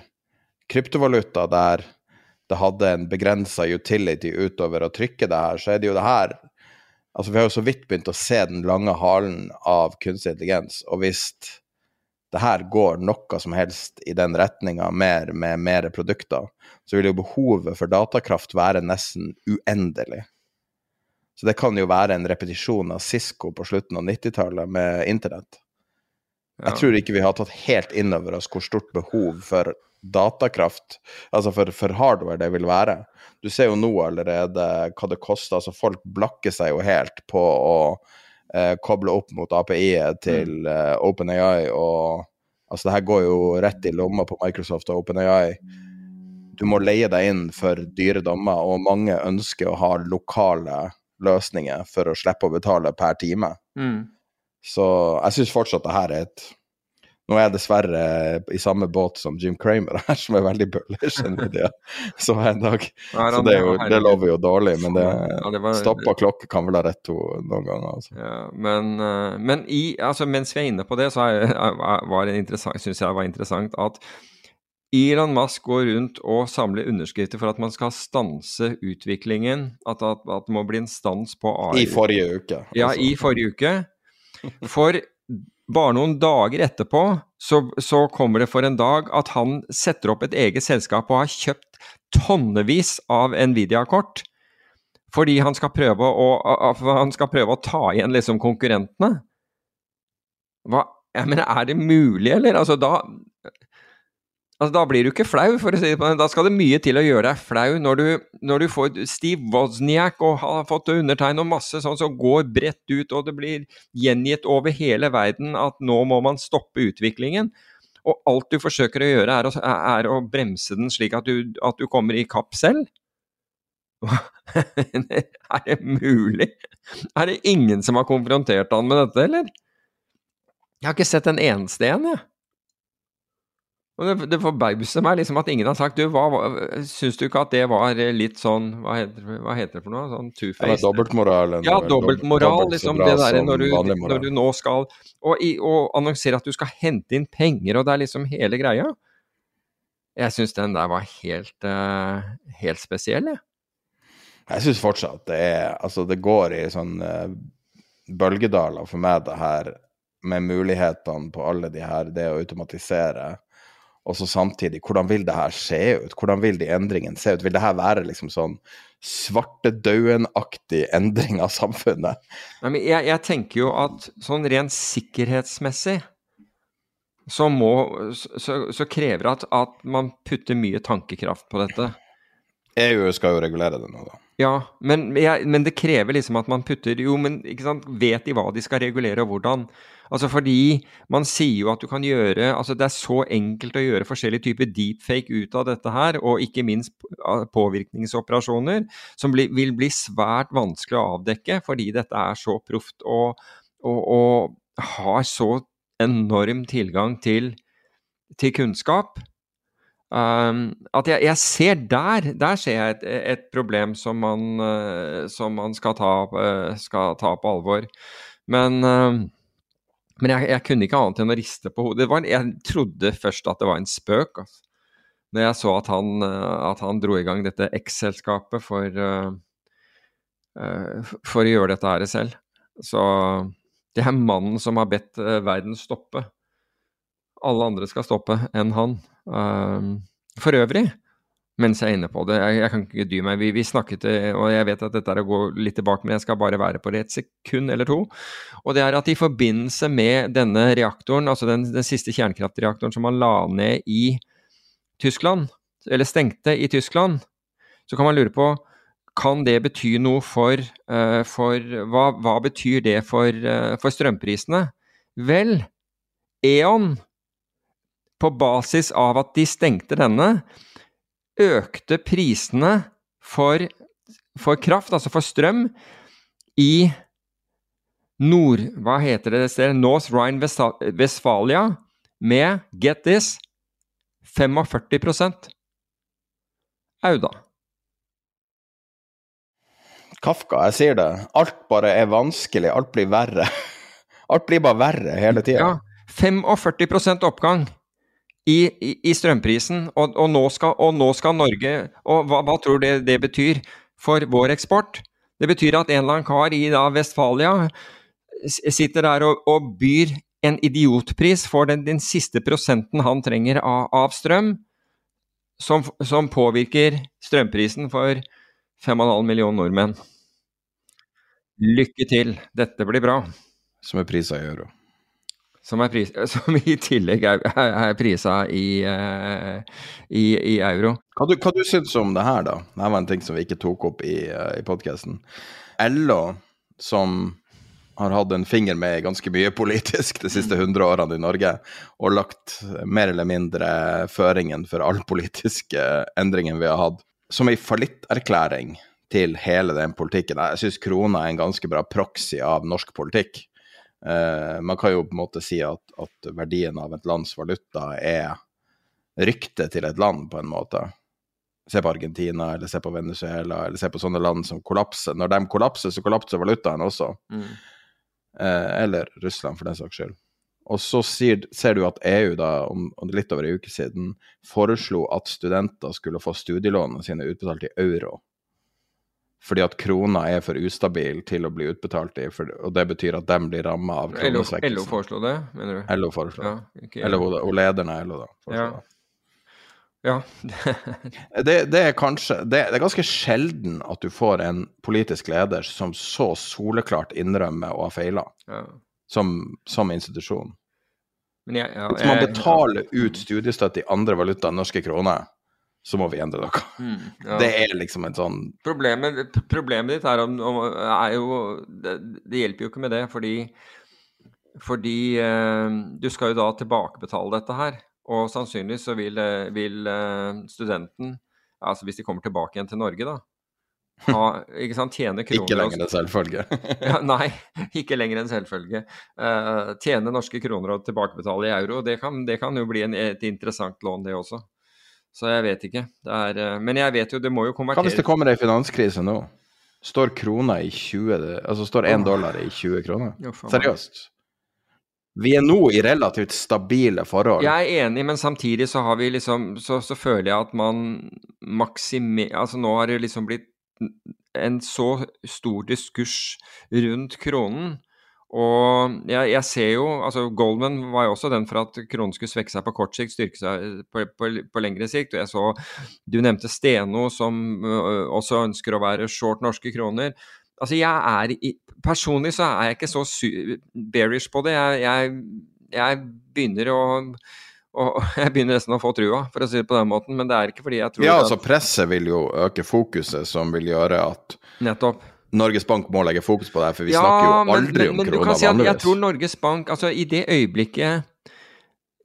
kryptovaluta, der det hadde en begrensa utility utover å trykke det her, så er det jo det her Altså, vi har jo så vidt begynt å se den lange halen av kunstig intelligens, og hvis det her går noe som helst i den retninga, mer med mer produkter, så vil jo behovet for datakraft være nesten uendelig. Så det kan jo være en repetisjon av Cisco på slutten av 90-tallet med internett. Ja. Jeg tror ikke vi har tatt helt inn over oss hvor stort behov for datakraft, altså for, for, hardware, det vil være. Du ser jo nå allerede hva det koster. altså Folk blakker seg jo helt på å eh, koble opp mot API-et til mm. eh, OpenAI. og altså Det her går jo rett i lomma på Microsoft og OpenAI. Du må leie deg inn for dyre dommer, og mange ønsker å ha lokale løsninger for å slippe å betale per time. Mm. Så jeg syns fortsatt det her er et Nå er jeg dessverre i samme båt som Jim Cramer her, som er veldig bullish som så en dag. Så det, jo, det, lover jo dårlig, men det, stoppa klokke kan vel ha rett to noen ganger. Altså. Ja, men, eh, men i, altså, mens vi er inne på det, så er, var det interessant, syns jeg var interessant at Elon Musk går rundt og samler underskrifter for at man skal stanse utviklingen. At, at, at det må bli en stans på AI. I forrige uke. Altså. Ja, i forrige uke. For bare noen dager etterpå så, så, kommer det for en dag at han setter opp et eget selskap og har kjøpt tonnevis av Nvidia-kort. Fordi han skal, å, han skal prøve å ta igjen liksom konkurrentene. Hva, jeg mener, er det mulig, eller? Altså, da Altså, da blir du ikke flau, for å si det på den. Da skal det mye til å gjøre deg flau når du, når du får Steve Wozniak og har fått undertegn og masse sånn som går bredt ut, og det blir gjengitt over hele verden at nå må man stoppe utviklingen. Og alt du forsøker å gjøre, er å, er å bremse den slik at du, at du kommer i kapp selv. er det mulig? Er det ingen som har konfrontert han med dette, eller? Jeg har ikke sett en eneste en, jeg. Det, det forbauser meg liksom at ingen har sagt du, hva, Syns du ikke at det var litt sånn Hva heter, hva heter det for noe? Sånn two-face? Ja, dobbeltmoral. Ja, dobbeltmoral. Liksom, det derre når, du, når du nå skal og, og annonsere at du skal hente inn penger, og det er liksom hele greia. Jeg syns den der var helt, uh, helt spesiell, jeg. Jeg syns fortsatt det er Altså, det går i sånn uh, bølgedaler for meg, det her med mulighetene på alle de her, det å automatisere og så samtidig, hvordan vil det her se ut? Hvordan vil de endringene se ut? Vil det her være liksom sånn svartedauden-aktig endring av samfunnet? Jeg, jeg, tenker jo at sånn rent sikkerhetsmessig så, må, så, så krever det at, at man putter mye tankekraft på dette. EU skal jo regulere det nå, da. Ja, men, jeg, men, det krever liksom at man putter Jo, men ikke sant, vet de hva de skal regulere, og hvordan? Altså fordi man sier jo at du kan gjøre altså Det er så enkelt å gjøre forskjellige typer deepfake ut av dette her, og ikke minst påvirkningsoperasjoner, som bli, vil bli svært vanskelig å avdekke fordi dette er så proft og, og, og har så enorm tilgang til, til kunnskap. Um, at jeg, jeg, ser der Der ser jeg et, et problem som man, uh, som man skal, ta, uh, skal, ta, på alvor. Men uh, men jeg, jeg, kunne ikke annet enn å riste på hodet. Var, jeg trodde først at det var en spøk. Altså. Når jeg så at han, eh, at han dro i gang dette X-selskapet for, uh, for å gjøre dette her selv. Så det er mannen som har bedt verden stoppe. Alle andre skal stoppe enn han. Uh, for øvrig, mens jeg er inne på det, jeg, jeg kan ikke dy meg, vi, vi, snakket, og jeg vet at dette er å gå litt tilbake, men jeg skal bare være på det et sekund eller to. Og det er at i forbindelse med denne reaktoren, altså den, den siste kjernekraftreaktoren som man la ned i Tyskland, eller stengte i Tyskland, så kan man lure på kan det bety noe for, uh, for hva, hva, betyr det for, uh, for strømprisene? Vel, E.ON, på basis av at de stengte denne, økte prisene for, for kraft, altså for strøm, i nord... Hva heter det stedet? North Rhine-Westfalia med, get this, 45 Auda. Kafka, jeg sier det. Alt bare er vanskelig, alt blir verre. Alt blir bare verre hele tida. Ja. 45 oppgang i, i, strømprisen, og, og, nå skal, og, nå skal, Norge Og hva, hva tror du det, det, betyr for vår eksport? Det betyr at en eller annen kar i da Vestfalia sitter der og, og byr en idiotpris for den, den, siste prosenten han trenger av, av strøm, som, som, påvirker strømprisen for 5,5 millioner nordmenn. Lykke til, dette blir bra. Som er prisa i euro. Som, pris, som i tillegg er, er prisa i, uh, i, i, euro. Hva du, hva du syns om det her, da? Dette var en ting som vi ikke tok opp i, uh, i podkasten. LO, som har hatt en finger med ganske mye politisk de siste hundre årene i Norge, og lagt mer eller mindre føringen for all politiske endringen vi har hatt, som ei fallitterklæring til hele den politikken. Jeg syns krona er en ganske bra proxy av norsk politikk. Uh, man kan jo på en måte si at, at, verdien av et lands valuta er ryktet til et land, på en måte. Se på Argentina, eller se på Venezuela, eller se på sånne land som kollapser. Når de kollapser, så kollapser valutaen også. Mm. Uh, eller Russland, for den saks skyld. Og så sier, ser du at EU da, om, om litt over en uke siden foreslo at studenter skulle få studielånene sine utbetalt i euro fordi at krona er for ustabil til å bli utbetalt i, for, og det betyr at de blir ramma av kronesvekkelsen. LO foreslo det, mener du? LO foreslo. Ja, Eller hun, hun lederen av LO, da. Ja. ja. det, det, er kanskje det, det, er ganske sjelden at du får en politisk leder som så soleklart innrømmer å ha feila, ja. som, som, institusjon. Jeg, ja, Hvis man betaler ut studiestøtte i andre valuta enn norske kroner, så må vi endre noe. Mm, ja. Det er liksom en sånn Problemet, problemet ditt er, om, om, er jo det, det, hjelper jo ikke med det, fordi, fordi eh, du skal jo da tilbakebetale dette her. Og sannsynligvis så vil, eh, vil eh, studenten, altså hvis de kommer tilbake igjen til Norge, da ha, ikke sant, tjene kroner Ikke lenger en selvfølge. ja, nei, ikke lenger en selvfølge. Uh, tjene norske kroner og tilbakebetale i euro, det kan, det kan jo bli en, et interessant lån, det også. Så jeg vet ikke. Er, eh, men jeg vet jo, det må jo konverteres Hva hvis det kommer ei finanskrise nå? Står krona i 20 Altså står én dollar i 20 kroner? Jo, Seriøst? Vi er nå i relativt stabile forhold. Jeg er enig, men samtidig så har vi liksom Så, så føler jeg at man maksimerer Altså nå har det liksom blitt en så stor diskurs rundt kronen og jeg, jeg, ser jo altså Goldman var jo også den for at kronen skulle svekke seg på kort sikt, styrke seg på, på, på lengre sikt. Og jeg så Du nevnte Steno, som uh, også ønsker å være short norske kroner. Altså jeg er Personlig så er jeg ikke så bearish på det. Jeg, jeg, jeg begynner å og jeg begynner nesten å få trua, for å si det på den måten. Men det er ikke fordi jeg tror Ja, altså presset vil jo øke fokuset, som vil gjøre at Nettopp. Norges Bank må legge fokus på det, for vi ja, snakker jo aldri men, men, om krona si vanligvis. Jeg tror Norges Bank, altså i det øyeblikket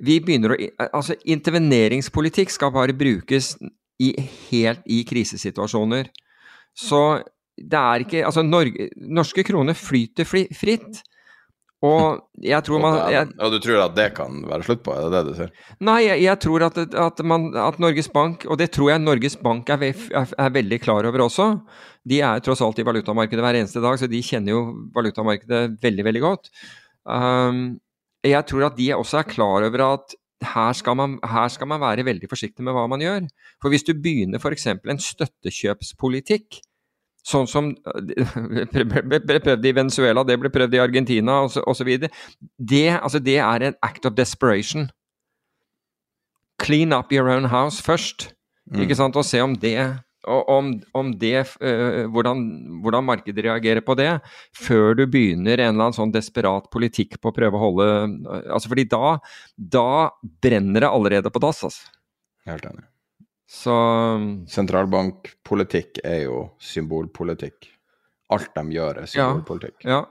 vi begynner å Altså, interveneringspolitikk skal bare brukes i, helt i krisesituasjoner. Så det er ikke Altså, Norge, norske kroner flyter fri, fritt. Og jeg tror man jeg, Og du tror at det kan være slutt på, er det det du sier? Nei, jeg, jeg tror at, at, man, at, Norges Bank, og det tror jeg Norges Bank er, er, er, veldig klar over også, de er tross alt i valutamarkedet hver eneste dag, så de kjenner jo valutamarkedet veldig, veldig godt. Um, jeg tror at de også er klar over at her skal, man, her skal man være veldig forsiktig med hva man gjør. For hvis du begynner f.eks. en støttekjøpspolitikk, Sånn som ble prøvd i Venezuela, det ble prøvd i Argentina osv. Det, altså det er en act of desperation. Clean up your own house først, mm. ikke sant, og se om det om, om det, uh, hvordan, hvordan, markedet reagerer på det, før du begynner en eller annen sånn desperat politikk på å prøve å holde altså fordi da, da brenner det allerede på dass. Altså. Helt enig. Så Sentralbankpolitikk er jo symbolpolitikk. Alt de gjør, er symbolpolitikk. Ja. ja.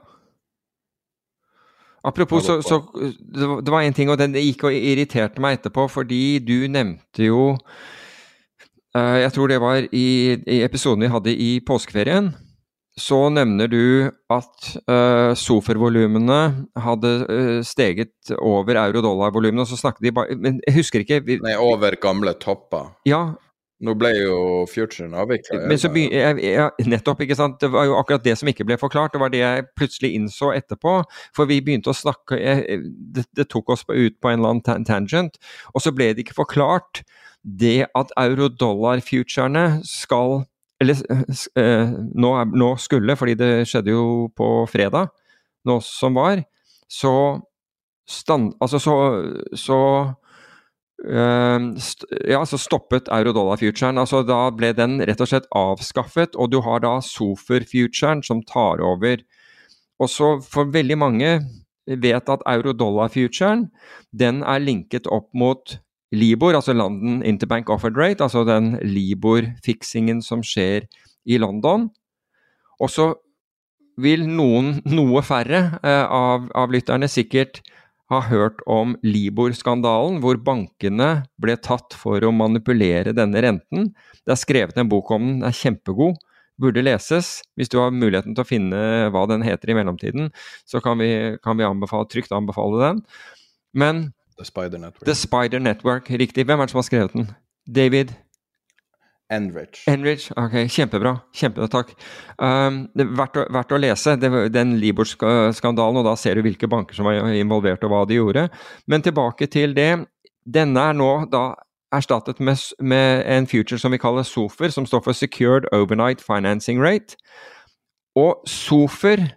Apropos, så, så, det var en ting, og den gikk og irriterte meg etterpå, fordi du nevnte jo uh, Jeg tror det var i, i episoden vi hadde i påskeferien så nevner du at uh, SOFR-volumene hadde uh, steget over euro-dollar-volumene, og så snakket de bare Men jeg husker ikke vi, Nei, over gamle topper. Ja. Nå ble jo futuren avvikla. Men så jeg, jeg, nettopp, ikke sant. Det var jo akkurat det som ikke ble forklart. Det var det jeg plutselig innså etterpå. For vi begynte å snakke jeg, det, det, tok oss ut på en eller annen tangent, og så ble det ikke forklart det at euro-dollar-futurene skal eller eh, nå, nå, skulle, fordi det skjedde jo på fredag, nå som var, så stand, Altså så, så Uh, ja, så stoppet euro-dollar-futuren. Altså, da ble den rett og slett avskaffet, og du har da Sofer-futuren som tar over. Og så for veldig mange vet at euro-dollar-futuren den er linket opp mot Libor, altså London Interbank Offered Rate, altså den Libor-fiksingen som skjer i London. Og så vil noen, noe færre eh, av, av, lytterne sikkert ha hørt om Libor-skandalen, hvor bankene ble tatt for å manipulere denne renten. Det er skrevet en bok om den, den er kjempegod. Burde leses. Hvis du har muligheten til å finne hva den heter i mellomtiden, så kan vi, kan vi anbefale, trygt anbefale den. Men The Spider Network. The Spider Network, Riktig. Hvem er det som har skrevet den? David? Enrich. Enrich, ok, Kjempebra. Kjempebra, takk. Um, det er verdt å, verdt å lese det, den Libor-skandalen, og da ser du hvilke banker som var involvert og hva de gjorde. Men tilbake til det. Denne er nå da erstattet med, med en future som vi kaller SOFER, som står for Secured Overnight Financing Rate. Og SOFER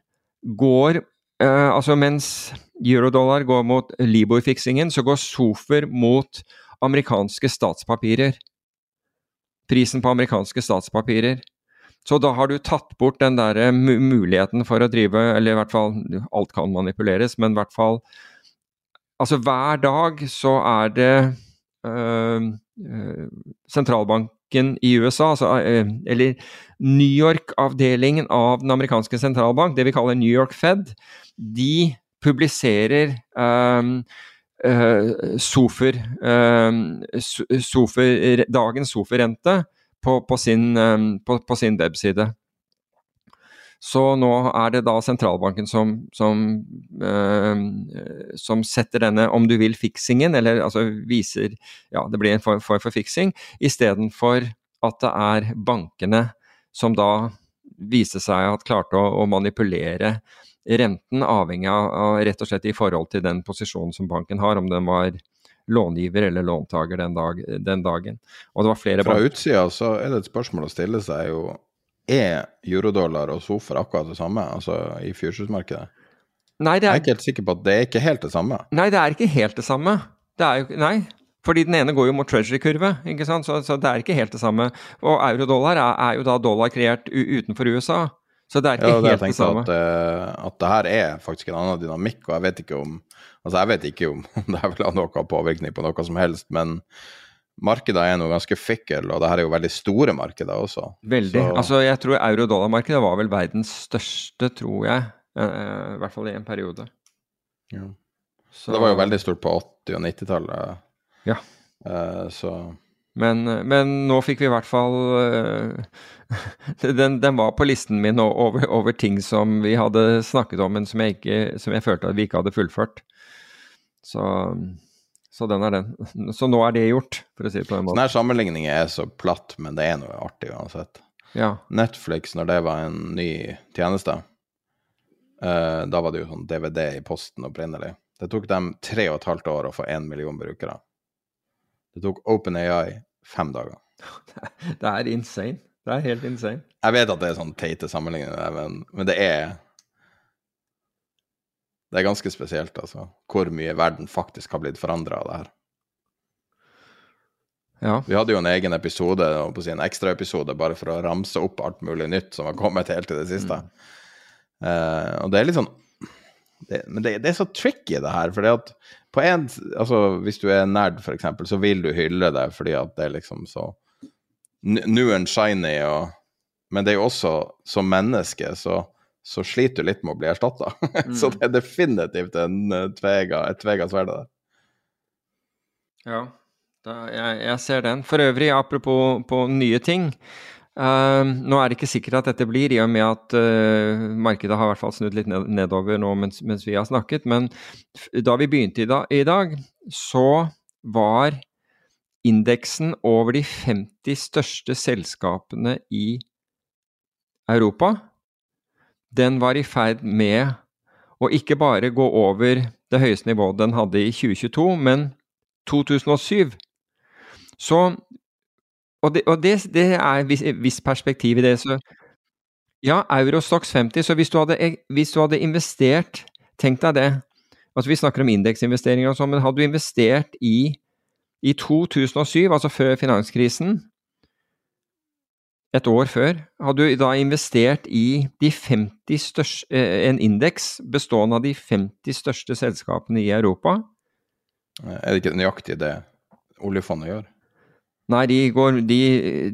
går uh, Altså mens eurodollar går mot Libor-fiksingen, så går Sofer mot amerikanske statspapirer. Prisen på amerikanske statspapirer. Så da har du tatt bort den der eh, muligheten for å drive Eller i hvert fall Alt kan manipuleres, men i hvert fall Altså hver dag så er det øh, øh, sentralbanken i USA, altså, øh, eller New York-avdelingen av den amerikanske sentralbank, det vi kaller New York Fed, de publiserer um, uh, sofer, um, sofer, dagens soferrente på, på, sin, um, på, på sin webside. Så nå er det da sentralbanken som, som, øh, som, setter denne, om du vil, fiksingen, eller altså viser Ja, det blir en form for, for fiksing, istedenfor at det er bankene som da viste seg at klarte å, å manipulere renten avhengig av rett og slett i forhold til den posisjonen som banken har, om den var långiver eller låntaker den, dag, den dagen. Og det var flere Fra utsida så er det et spørsmål å stille seg jo Er eurodollar og sofa akkurat det samme, altså i fyrselsmarkedet? Nei, er... Jeg er ikke helt sikker på at det er ikke helt det samme. Nei, det er ikke helt det samme. Det er jo Nei. Fordi den ene går jo mot treasury-kurve, ikke sant? Så, så, det er ikke helt det samme. Og eurodollar er, er jo da dollar kreert utenfor USA. Så det er ikke ja, helt det samme. At, uh, at det her er faktisk en annen dynamikk, og jeg vet ikke om Altså, jeg vet ikke om det her vil ha noe påvirkning på noe som helst, men markedet er nå ganske fikkel, og det her er jo veldig store markeder også. Veldig. Så... Altså, jeg tror euro-dollar-markedet var vel verdens største, tror jeg. Uh, I hvert fall i en periode. Ja. Så... Det var jo veldig stort på 80- og 90-tallet. Ja. Uh, så men, men, nå fikk vi i hvert fall uh, den, den, var på listen min over, over, ting som vi hadde snakket om, men som jeg, ikke, som jeg følte at vi ikke hadde fullført. Så, så, den er den. Så nå er det gjort, for å si det på den måten. Sånne sammenligninger er så platt, men det er noe artig uansett. Ja. Netflix, når det var en ny tjeneste, eh, da var det jo sånn DVD i posten opprinnelig. Det tok dem tre og et halvt år å få én million brukere. Det tok OpenAI fem dager. Det er insane. Det er helt insane. Jeg vet at det er sånn teite sammenligninger, men, men det er Det er ganske spesielt, altså. Hvor mye verden faktisk har blitt forandra av det her. Ja. Vi hadde jo en egen episode, en ekstraepisode, bare for å ramse opp alt mulig nytt som har kommet helt i det siste. Eh, og det er litt sånn det, Men det, det er så tricky, det her. For at på en Altså, hvis du er nerd, eksempel, så vil du hylle det fordi at det er liksom så new and shiny, og Men det er jo også, som menneske, så, så sliter du litt med å bli erstatta. så det er definitivt en eh, tvega, et tvega sverd der. Ja, da, jeg, jeg ser den. For øvrig, apropos på nye ting. Uh, nå er det ikke sikkert at dette blir, i og med at uh, markedet har i hvert fall snudd litt ned, nedover nå mens, mens vi har snakket. Men da vi begynte i, da, i dag, så var indeksen over de 50 største selskapene i Europa. Den var i ferd med å ikke bare gå over det høyeste nivået den hadde i 2022, men 2007. Så Og det, og det, det er viss, viss perspektiv i det. Så ja, Eurostox 50. Så hvis du hadde, hvis du hadde investert Tenk deg det. Altså Vi snakker om indeksinvesteringer og sånn, men hadde du investert i, i 2007, altså før finanskrisen, et år før, hadde du da investert i de 50 største, eh, en indeks bestående av de 50 største selskapene i Europa, Eh, Er det ikke nøyaktig det oljefondet gjør? Nei, de går de,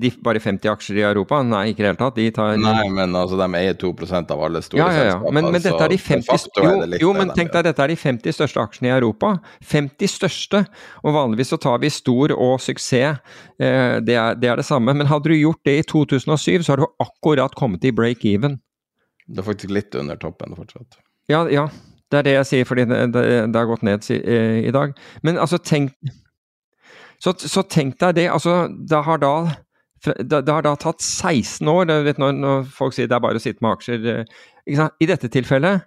de bare 50 aksjer i Europa? Nei, ikke i det hele tatt. De tar Nei, men altså, de eier 2% av alle store ja, ja, ja. selskaper. Men, men dette er de 50 er jo, jo, men tenk deg, dette er de 50 største aksjene i Europa. 50 største! Og vanligvis så tar vi stor og suksess. Eh, det, er, det er det samme. Men hadde du gjort det i 2007, så har du akkurat kommet i break-even. Det er faktisk litt under toppen fortsatt. Ja, ja. Det er det jeg sier, fordi det, det, det har gått ned si, eh, i dag. Men altså, tenk så, så tenk deg det. Altså, det har da det, har da tatt 16 år, vet når, når folk sier det er bare å sitte med aksjer eh? I dette tilfellet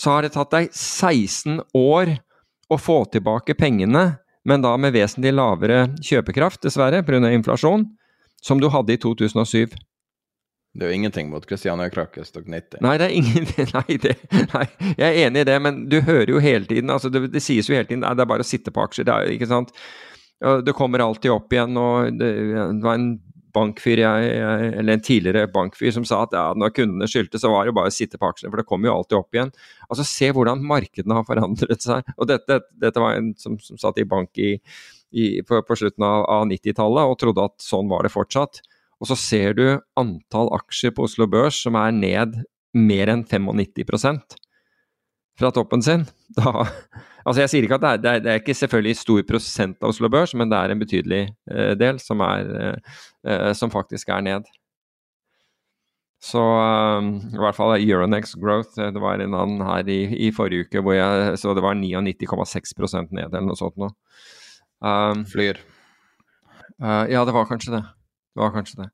så har det tatt deg 16 år å få tilbake pengene, men da med vesentlig lavere kjøpekraft, dessverre, pga. inflasjon, som du hadde i 2007. Det er jo ingenting mot Christiania Krakes stokk 90. Nei, det er ingen nei, det, nei, jeg er enig i det, men du hører jo hele tiden altså det, det sies jo hele tiden nei, det er bare å sitte på aksjer. Det er, ikke sant? Det kommer alltid opp igjen. og Det, det var en bankfyr, jeg, eller en tidligere bankfyr, som sa at ja, når kundene skyldte, så var det bare å sitte på aksjene, for det kommer jo alltid opp igjen. Altså Se hvordan markedene har forandret seg. og Dette, dette var en som, som satt i bank i, i, på, på slutten av, av 90-tallet og trodde at sånn var det fortsatt. Og så ser du antall aksjer på Oslo Børs som er ned mer enn 95 fra toppen sin. Da, altså jeg sier ikke at det er, det er, det er ikke selvfølgelig stor prosent av Oslo Børs, men det er en betydelig eh, del som, er, eh, som faktisk er ned. Så um, i hvert fall Euronex Growth, det var en annen her i, i forrige uke hvor jeg så det var 99,6 ned eller noe sånt noe. Um, Flyr. Uh, ja, det var kanskje det. Det var kanskje det.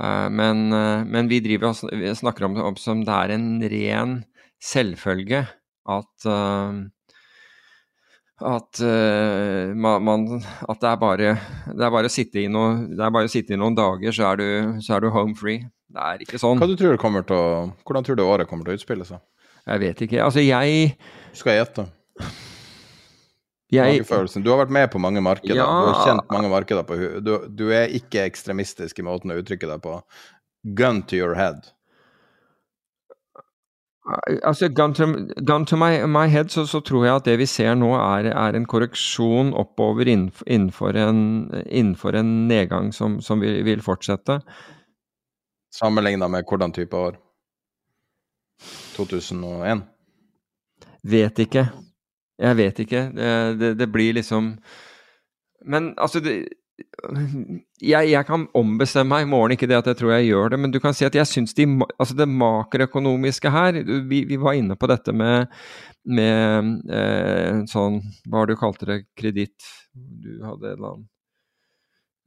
Uh, men, uh, men, vi driver og snakker om det om som det er en ren selvfølge at at, man, man, at det, er bare, det er bare å sitte i noe, det bare å sitte i noen dager, så er du, så er du home free. Det er ikke sånn. Hva du tror kommer til å, hvordan tror du året kommer til å utspille seg? Jeg vet ikke. Altså, jeg Skal jeg gjette? Jeg, du har vært med på mange markeder. Ja. Du har kjent mange markeder på du, du er ikke ekstremistisk i måten å uttrykke deg på. Gun to your head. Altså, gun to, gun to my, my head, så, så tror jeg at det vi ser nå, er, er en korreksjon oppover innenfor, innenfor, en, innenfor en nedgang som, som vil, vil fortsette. Sammenligna med hvordan type år? 2001? Vet ikke. Jeg vet ikke. Det, det, det blir liksom Men altså det, jeg, jeg, kan ombestemme meg i morgen, ikke det at jeg tror jeg gjør det, men du kan si at jeg syns de, altså det makroøkonomiske her vi, vi, var inne på dette med, med eh, sånn Hva var det du kalte det? Kreditt Du hadde en eller annen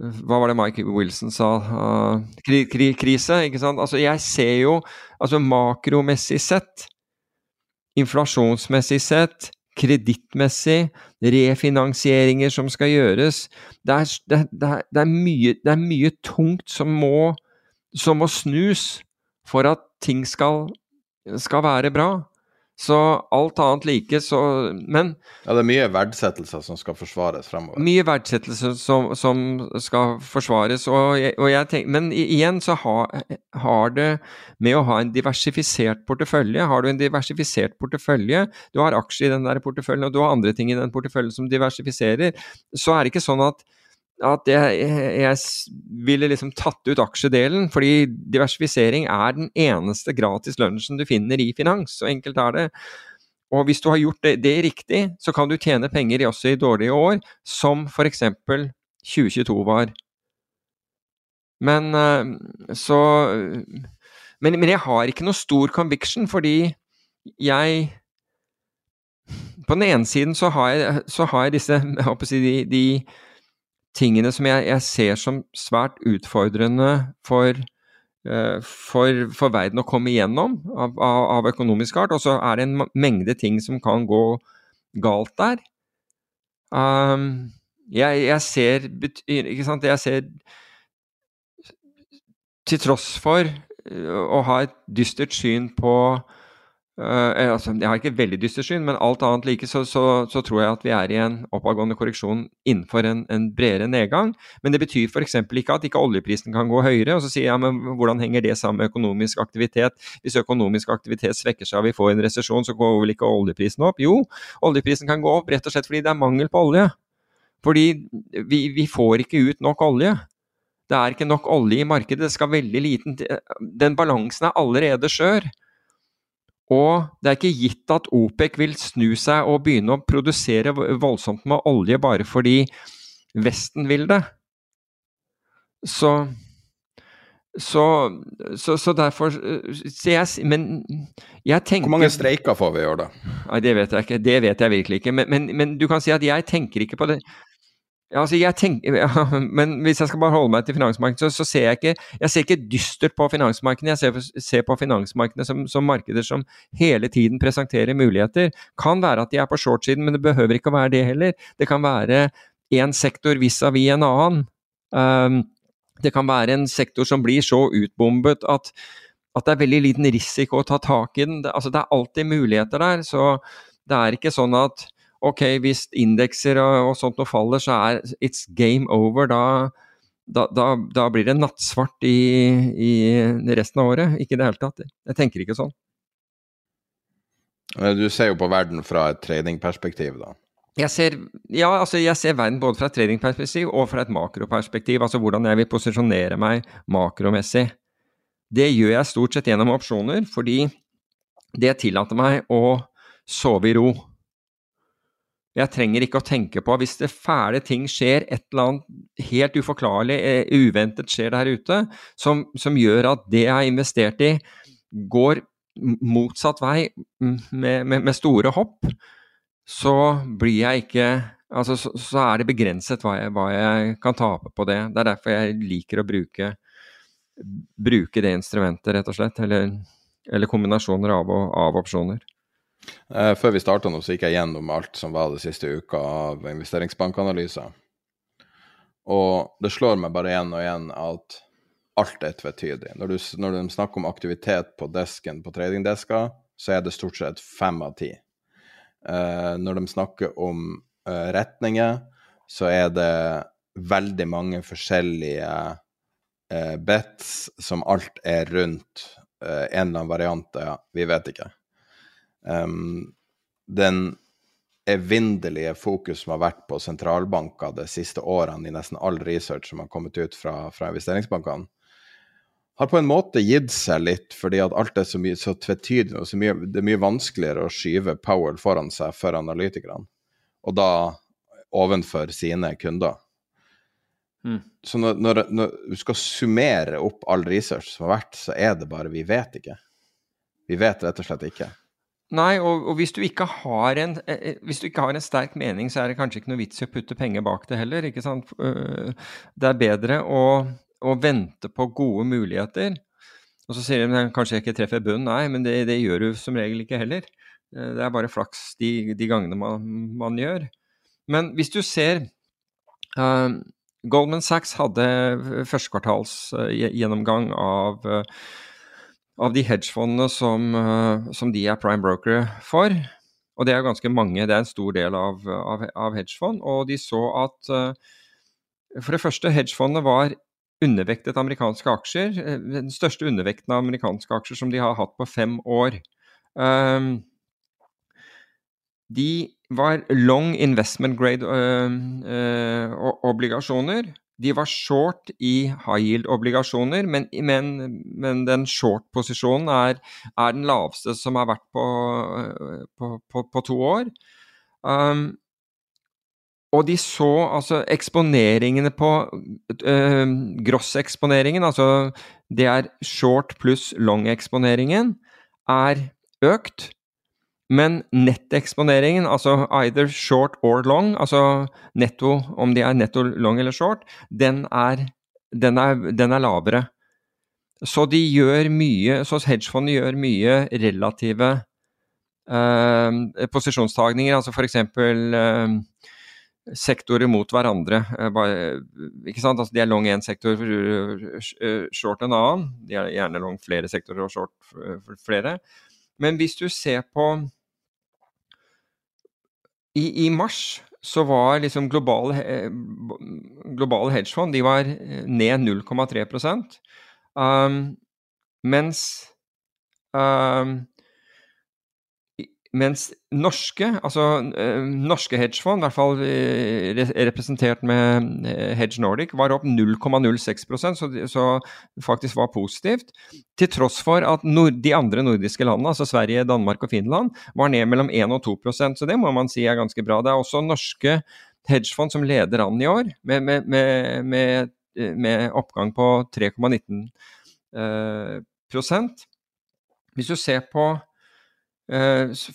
hva var det Mike Wilson sa? Uh, kri, kri, krise, ikke sant? Altså, jeg ser jo altså makromessig sett, inflasjonsmessig sett, kredittmessig, refinansieringer som skal gjøres. Det er, det, det, det, er mye, det er, mye, tungt som må, som må snus for at ting skal, skal være bra. Så alt annet like, så Men Ja, det er mye verdsettelser som skal forsvares fremover. Mye verdsettelser som, som skal forsvares, og jeg, og jeg tenker, Men igjen så har, har, det med å ha en diversifisert portefølje Har du en diversifisert portefølje, du har aksjer i den der porteføljen, og du har andre ting i den porteføljen som diversifiserer, så er det ikke sånn at at jeg, jeg, ville liksom tatt ut aksjedelen, fordi diversifisering er den eneste gratis lunsjen du finner i finans. Så enkelt er det. Og hvis du har gjort det, det riktig, så kan du tjene penger også i dårlige år, som f.eks. 2022 var. Men eh, så men, men, jeg har ikke noe stor conviction, fordi jeg På den ene siden så har jeg, så har jeg disse jeg håper å si, de, de tingene som jeg, jeg ser som svært utfordrende for, uh, for, for, verden å komme igjennom av, av, av, økonomisk art. Og så er det en mengde ting som kan gå galt der. Um, jeg, jeg, ser Ikke sant, jeg ser Til tross for uh, å ha et dystert syn på Uh, altså, jeg har ikke veldig dystert syn, men alt annet like så, så, så, tror jeg at vi er i en oppadgående korreksjon innenfor en, en bredere nedgang. Men det betyr f.eks. ikke at ikke oljeprisen kan gå høyere. Og så sier jeg men hvordan henger det sammen med økonomisk aktivitet? Hvis økonomisk aktivitet svekker seg og vi får en resesjon, så går vel ikke oljeprisen opp? Jo, oljeprisen kan gå opp rett og slett fordi det er mangel på olje. Fordi vi, vi får ikke ut nok olje. Det er ikke nok olje i markedet. Det skal veldig liten Den balansen er allerede skjør. Og det er ikke gitt at OPEC vil snu seg og begynne å produsere voldsomt med olje bare fordi Vesten vil det. Så så, så, så derfor så jeg, Men jeg tenker Hvor mange streiker får vi i år, da? Nei, Det vet jeg ikke. Det vet jeg virkelig ikke. Men, men, men du kan si at jeg tenker ikke på det altså jeg tenker, ja, men hvis jeg skal bare holde meg til finansmarkedet, så, så, ser jeg ikke Jeg ser ikke dystert på finansmarkedene. Jeg ser, ser på finansmarkedene som, som, markeder som hele tiden presenterer muligheter. Kan være at de er på short-siden, men det behøver ikke å være det heller. Det kan være én sektor vis-à-vis -vis en annen. Um, det kan være en sektor som blir så utbombet at, at det er veldig liten risiko å ta tak i den. Det, altså, det er alltid muligheter der. Så det er ikke sånn at ok, hvis indekser og, og sånt noe faller, så er it's game over. Da, da, da, da blir det nattsvart i, i, resten av året. Ikke i det hele tatt. Jeg tenker ikke sånn. Du ser jo på verden fra et tradingperspektiv, da? Jeg ser, ja, altså jeg ser verden både fra et tradingperspektiv og fra et makroperspektiv. Altså hvordan jeg vil posisjonere meg makromessig. Det gjør jeg stort sett gjennom opsjoner, fordi det tillater meg å sove i ro. Jeg trenger ikke å tenke på Hvis det fæle ting skjer, et eller annet helt uforklarlig, eh, uventet skjer der ute, som, som, gjør at det jeg har investert i, går motsatt vei med, med, med store hopp, så blir jeg ikke Altså, så, så er det begrenset hva jeg, hva jeg, kan tape på det. Det er derfor jeg liker å bruke, bruke det instrumentet, rett og slett. Eller, eller kombinasjoner av, av opsjoner. Uh, før vi starta nå, så gikk jeg gjennom alt som var det siste uka av investeringsbankanalyser. Og det slår meg bare igjen og igjen at alt er tvetydig. Når, du, når de snakker om aktivitet på desken på tradingdeska, så er det stort sett fem av ti. Uh, når de snakker om uh, retninger, så er det veldig mange forskjellige bets som alt er rundt en eller annen variant. Ja, vi vet ikke. Um, den evinnelige fokus som har vært på sentralbanker de siste årene i nesten all research som har kommet ut fra, fra investeringsbankene, har på en måte gitt seg litt, fordi at alt er så, mye, så tvetydig og så mye, det er mye vanskeligere å skyve Powell foran seg for analytikerne, og da ovenfor sine kunder. Mm. Så når, når, når, du skal summere opp all research som har vært, så er det bare Vi vet ikke. Vi vet rett og slett ikke. Nei, og, og hvis, du en, eh, eh, hvis, du ikke har en, sterk mening, så er det kanskje ikke noe vits i å putte penger bak det heller. ikke sant? Øh, det er bedre å, å vente på gode muligheter. Og så sier de kanskje jeg ikke treffer bunn. Nei, men det, det, gjør du som regel ikke heller. Det er bare flaks de, de gangene man, man, gjør. Men hvis du ser uh, Goldman Sachs hadde førstekvartalsgjennomgang uh, av, uh, av de hedgefondene som, som, de er prime brokere for. Og det er ganske mange, det er en stor del av, av, av hedgefond. Og de så at for det første, hedgefondene var undervektet amerikanske aksjer. Den største undervekten av amerikanske aksjer som de har hatt på fem år. Um, de var long investment grade uh, uh, obligasjoner. De var short i high yield-obligasjoner, men, men, men, den short-posisjonen er, er, den laveste som har vært på, på, på, på to år. Um, og de så altså eksponeringene på uh, grosseksponeringen, altså det er short pluss long-eksponeringen, er økt. Men netteksponeringen, altså either short or long, altså netto, om de er netto long eller short, den er, den er, den er lavere. Så de gjør mye, så hedgefondet gjør mye relative eh, posisjonstagninger, altså f.eks. Eh, sektorer mot hverandre. ikke sant? Altså, de er long én sektor, short en annen. De er gjerne long flere sektorer og short flere. Men hvis du ser på i, i mars så var liksom globale, globale hedgefond de var ned 0,3 um, mens um, mens norske, altså uh, norske hedgefond, i hvert fall uh, representert med uh, Hedge Nordic, var opp 0,06 så, så faktisk var positivt. Til tross for at de andre nordiske landene, altså Sverige, Danmark og Finland, var ned mellom 1 og 2% Så det må man si er ganske bra. Det er også norske hedgefond som leder an i år, med, med, med, med, oppgang på 3,19% Hvis du ser på Eh,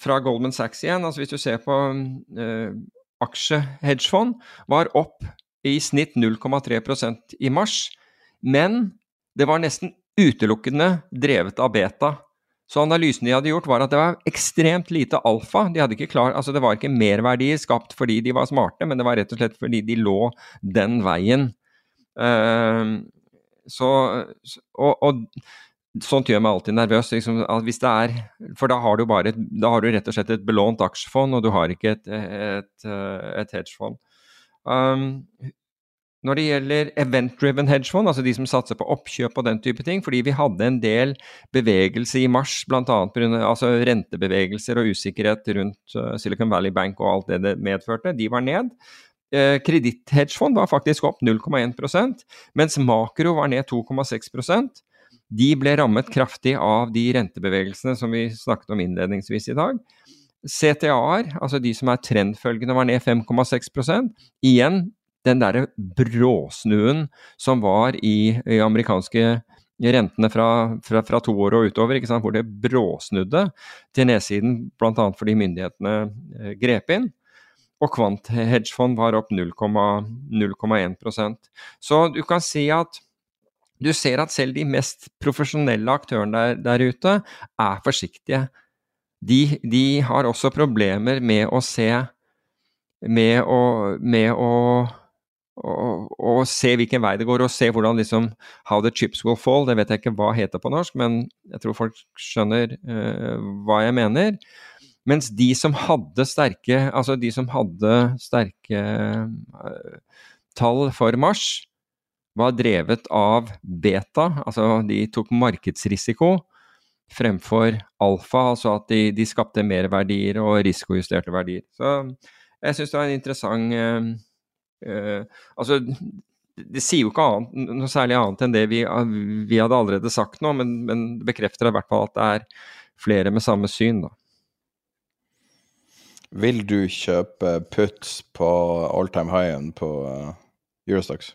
fra Goldman Sachs igjen, altså hvis du ser på uh, aksjehedgefond, var opp i snitt 0,3% i mars. Men det var nesten utelukkende drevet av beta. Så analysen de hadde gjort, var at det var ekstremt lite alfa. De hadde ikke klar, altså det var ikke merverdier skapt fordi de var smarte, men det var rett og slett fordi de lå den veien. Uh, så, og, og Sånt gjør meg alltid nervøs. Liksom, hvis det er, for da har, du bare, da har du rett og slett et belånt aksjefond, og du har ikke et, et, et hedgefond. Um, når det gjelder event-driven hedgefond, altså de som satser på oppkjøp og den type ting, fordi vi hadde en del bevegelse i mars, bl.a. Altså rentebevegelser og usikkerhet rundt uh, Silicon Valley Bank og alt det det medførte, de var ned. Eh, Kreditthedgefond var faktisk opp 0,1% mens makro var ned 2,6 de ble rammet kraftig av de rentebevegelsene som vi snakket om innledningsvis i dag. CTA-er, altså de som er trendfølgende, var ned 5,6% Igjen den derre bråsnuen som var i, i amerikanske rentene fra, fra, fra, to år og utover, hvor det bråsnudde til nedsiden, bl.a. fordi myndighetene eh, grep inn. Og Kvant hedgefond var opp 0,1% Så du kan si at du ser at selv de mest profesjonelle aktørene der, der ute er forsiktige. De, de, har også problemer med å se Med å, med å, å, å se hvilken vei det går, og se hvordan liksom How the chips will fall. Det vet jeg ikke hva heter på norsk, men jeg tror folk skjønner uh, hva jeg mener. Mens de som hadde sterke, altså de som hadde sterke uh, tall for mars, var drevet av beta, altså de tok markedsrisiko fremfor alfa, altså at de, de skapte merverdier og risikojusterte verdier. Så jeg syns det var en interessant uh, Altså, det sier jo ikke annet, noe særlig annet enn det vi, vi hadde allerede sagt nå, men, men, det bekrefter i hvert fall at det er flere med samme syn, da. Vil du kjøpe puts på all time high-en på uh, Eurostox?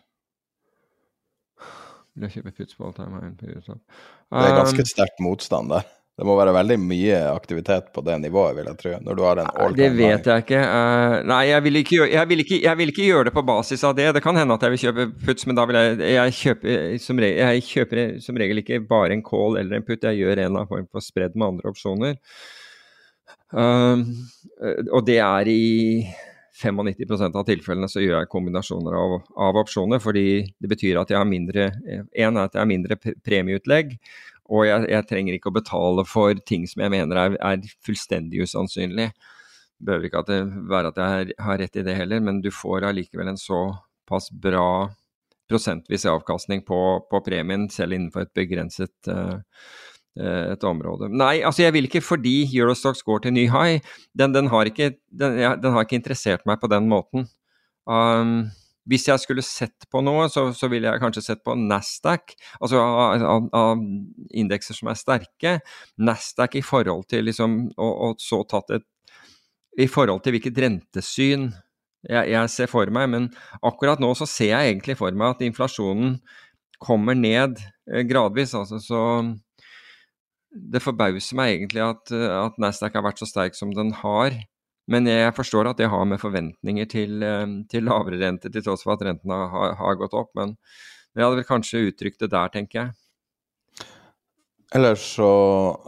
Vil jeg kjøpe puts på all time det er ganske sterkt sterk motstand der. Det må være veldig mye aktivitet på det nivået, vil jeg tro. Når du har en all Det vet jeg ikke. Uh, nei, jeg vil ikke, jeg, vil ikke, jeg vil ikke, gjøre, det på basis av det. Det kan hende at jeg vil kjøpe puts, men da vil jeg Jeg kjøper som, regel, jeg kjøper, som regel ikke bare en call eller en put, jeg gjør en av form for spredd med andre opsjoner. Uh, og det er i 95% av tilfellene så gjør jeg kombinasjoner av, av, opsjoner, fordi det betyr at jeg har mindre En er at jeg har mindre premieutlegg, og jeg, jeg, trenger ikke å betale for ting som jeg mener er, er fullstendig usannsynlig. Det behøver ikke at det være at jeg har rett i det heller, men du får allikevel en såpass bra prosentvis avkastning på, på premien, selv innenfor et begrenset uh, et område. Nei, altså jeg vil ikke fordi Eurostox går til ny high. Den, den, har, ikke, den, den har, ikke, interessert meg på den måten. Um, hvis jeg skulle sett på noe, så, så ville jeg kanskje sett på Nasdaq, altså av, av, indekser som er sterke. Nasdaq i forhold til liksom, og, og, så tatt et I forhold til hvilket rentesyn jeg, jeg, ser for meg, men akkurat nå så ser jeg egentlig for meg at inflasjonen kommer ned eh, gradvis. altså så det forbauser meg egentlig at, at Nasdaq har vært så sterk som den har. Men jeg forstår at det har med forventninger til, eh, til lavere rente, til tross for at rentene har, har, gått opp. Men jeg hadde vel kanskje uttrykt det der, tenker jeg. Ellers så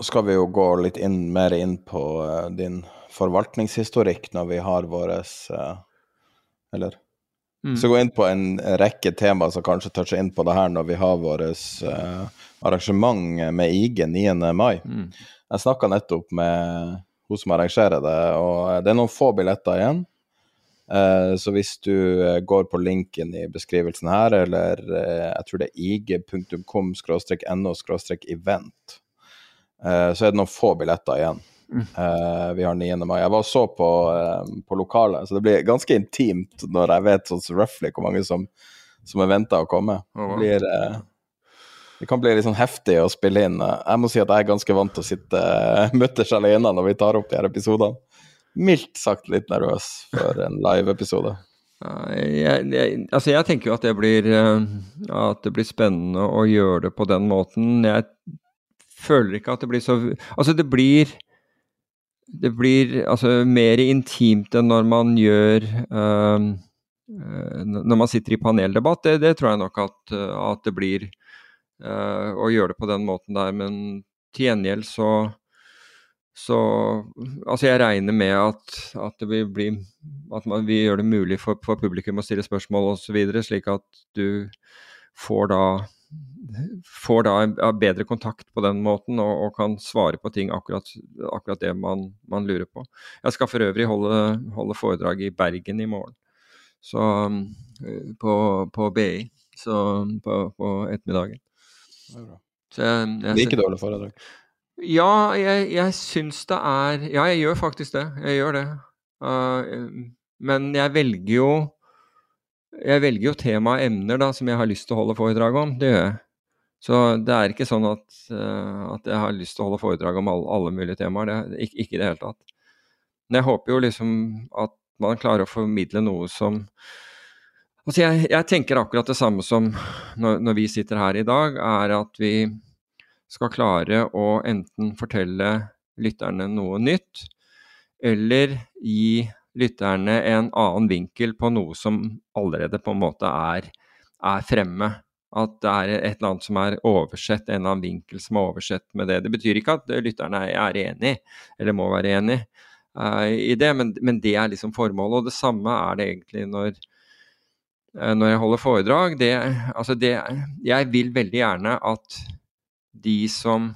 skal vi jo gå litt inn, mer inn på uh, din forvaltningshistorikk når vi har uh, Eller? Mm. Så gå inn på en rekke temaer som kanskje toucher inn på det her når vi har vårt uh, arrangement med IG 9. mai. Mm. Jeg snakka nettopp med hun som arrangerer det. Og det er noen få billetter igjen. Uh, så hvis du uh, går på linken i beskrivelsen her, eller uh, jeg tror det er ig.com no event, så er det noen få billetter igjen. Mm. vi har 9. mai. Jeg var og så på, på lokalet, så det blir ganske intimt når jeg vet sånn roughly hvor mange som, som er venta å komme. Det blir det kan bli litt sånn heftig å spille inn. Jeg må si at jeg er ganske vant til å sitte mutters alene når vi tar opp de her episodene. Mildt sagt litt nervøs for en live-episode. Jeg, jeg, altså jeg tenker jo at det, blir, at det blir spennende å gjøre det på den måten. Jeg føler ikke at det blir så Altså, det blir det blir altså mer intimt enn når man gjør uh, Når man sitter i paneldebatt. Det, det tror jeg nok at, at det blir uh, å gjøre det på den måten der. Men til gjengjeld så så Altså, jeg regner med at, at det vil bli At man, vi gjør det mulig for, for publikum å stille spørsmål osv., slik at du får da får da en bedre kontakt på den måten og, og kan svare på ting akkurat, akkurat det man, man, lurer på. Jeg skal for øvrig holde, holde foredrag i Bergen i morgen, så, på, på BI, så på, på ettermiddagen. Så jeg, jeg, like dårlig foredrag? Ja, jeg, jeg syns det er Ja, jeg gjør faktisk det. Jeg gjør det. Uh, men jeg velger jo Jeg velger jo tema og emner da, som jeg har lyst til å holde foredrag om. Det gjør jeg. Så det er ikke sånn at, uh, at jeg har lyst til å holde foredrag om alle, alle mulige temaer. Det, ikke, ikke i det hele tatt. Men jeg håper jo liksom at man klarer å formidle noe som Altså jeg, jeg, tenker akkurat det samme som når, når, vi sitter her i dag, er at vi skal klare å enten fortelle lytterne noe nytt, eller gi lytterne en annen vinkel på noe som allerede på en måte er, er fremme. At det er et eller annet som er oversett, en eller annen vinkel som er oversett med det. Det betyr ikke at lytterne er enig, eller må være enig uh, i det, men, men, det er liksom formålet. Og det samme er det egentlig når, uh, når jeg holder foredrag, det, altså det, Jeg vil veldig gjerne at de som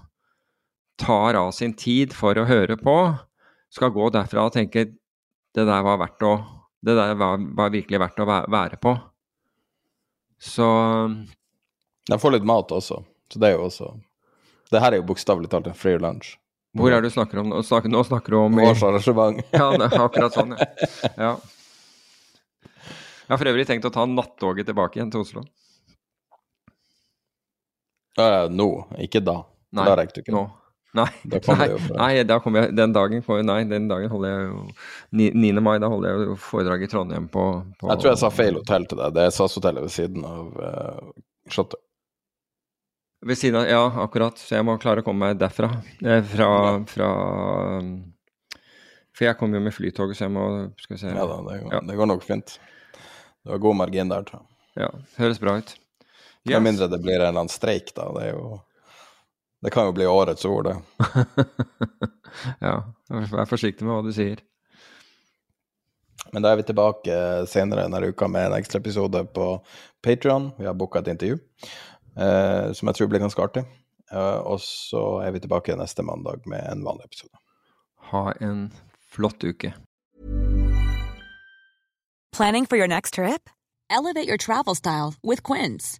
tar av sin tid for å høre på, skal gå derfra og tenke det der var verdt å Det der var, var virkelig verdt å være på. Så De får litt mat også, så det er jo også Det her er jo bokstavelig talt en free lunch. Hvor er det du snakker om? Nå snakker, nå snakker du om Vårt arrangement. ja, det er akkurat sånn, ja. ja. Jeg har for øvrig tenkt å ta nattoget tilbake igjen til Oslo. Uh, nå, ikke da. Nei, da rekker du ikke. Nå. Nei, nei, nei, jeg, den dagen, nei, den dagen holder jeg jo 9. mai, da holder jeg jo foredrag i Trondheim på, på, Jeg tror jeg sa feil hotell til deg. Det er SAS-hotellet ved siden av uh, Slottet. Ved siden av, ja, akkurat. Så jeg må klare å komme meg derfra. Eh, fra, fra For jeg kommer jo med flytoget, så jeg må Skal vi se. Ja da, det går, ja. det går nok fint. Det var god margin der, tror jeg. Ja, høres bra ut. Yes. Mindre det blir en eller annen streik, da. Det er jo Det kan jo bli årets ord, det. ja, vær forsiktig med hva du sier. Men da er vi tilbake senere denne uka med en ekstra episode på Patrion. Vi har booka et intervju eh, som jeg tror blir ganske artig. Eh, og så er vi tilbake neste mandag med en vanlig episode. Ha en flott uke. Planning for your next trip? Elevate your travel style with Quince.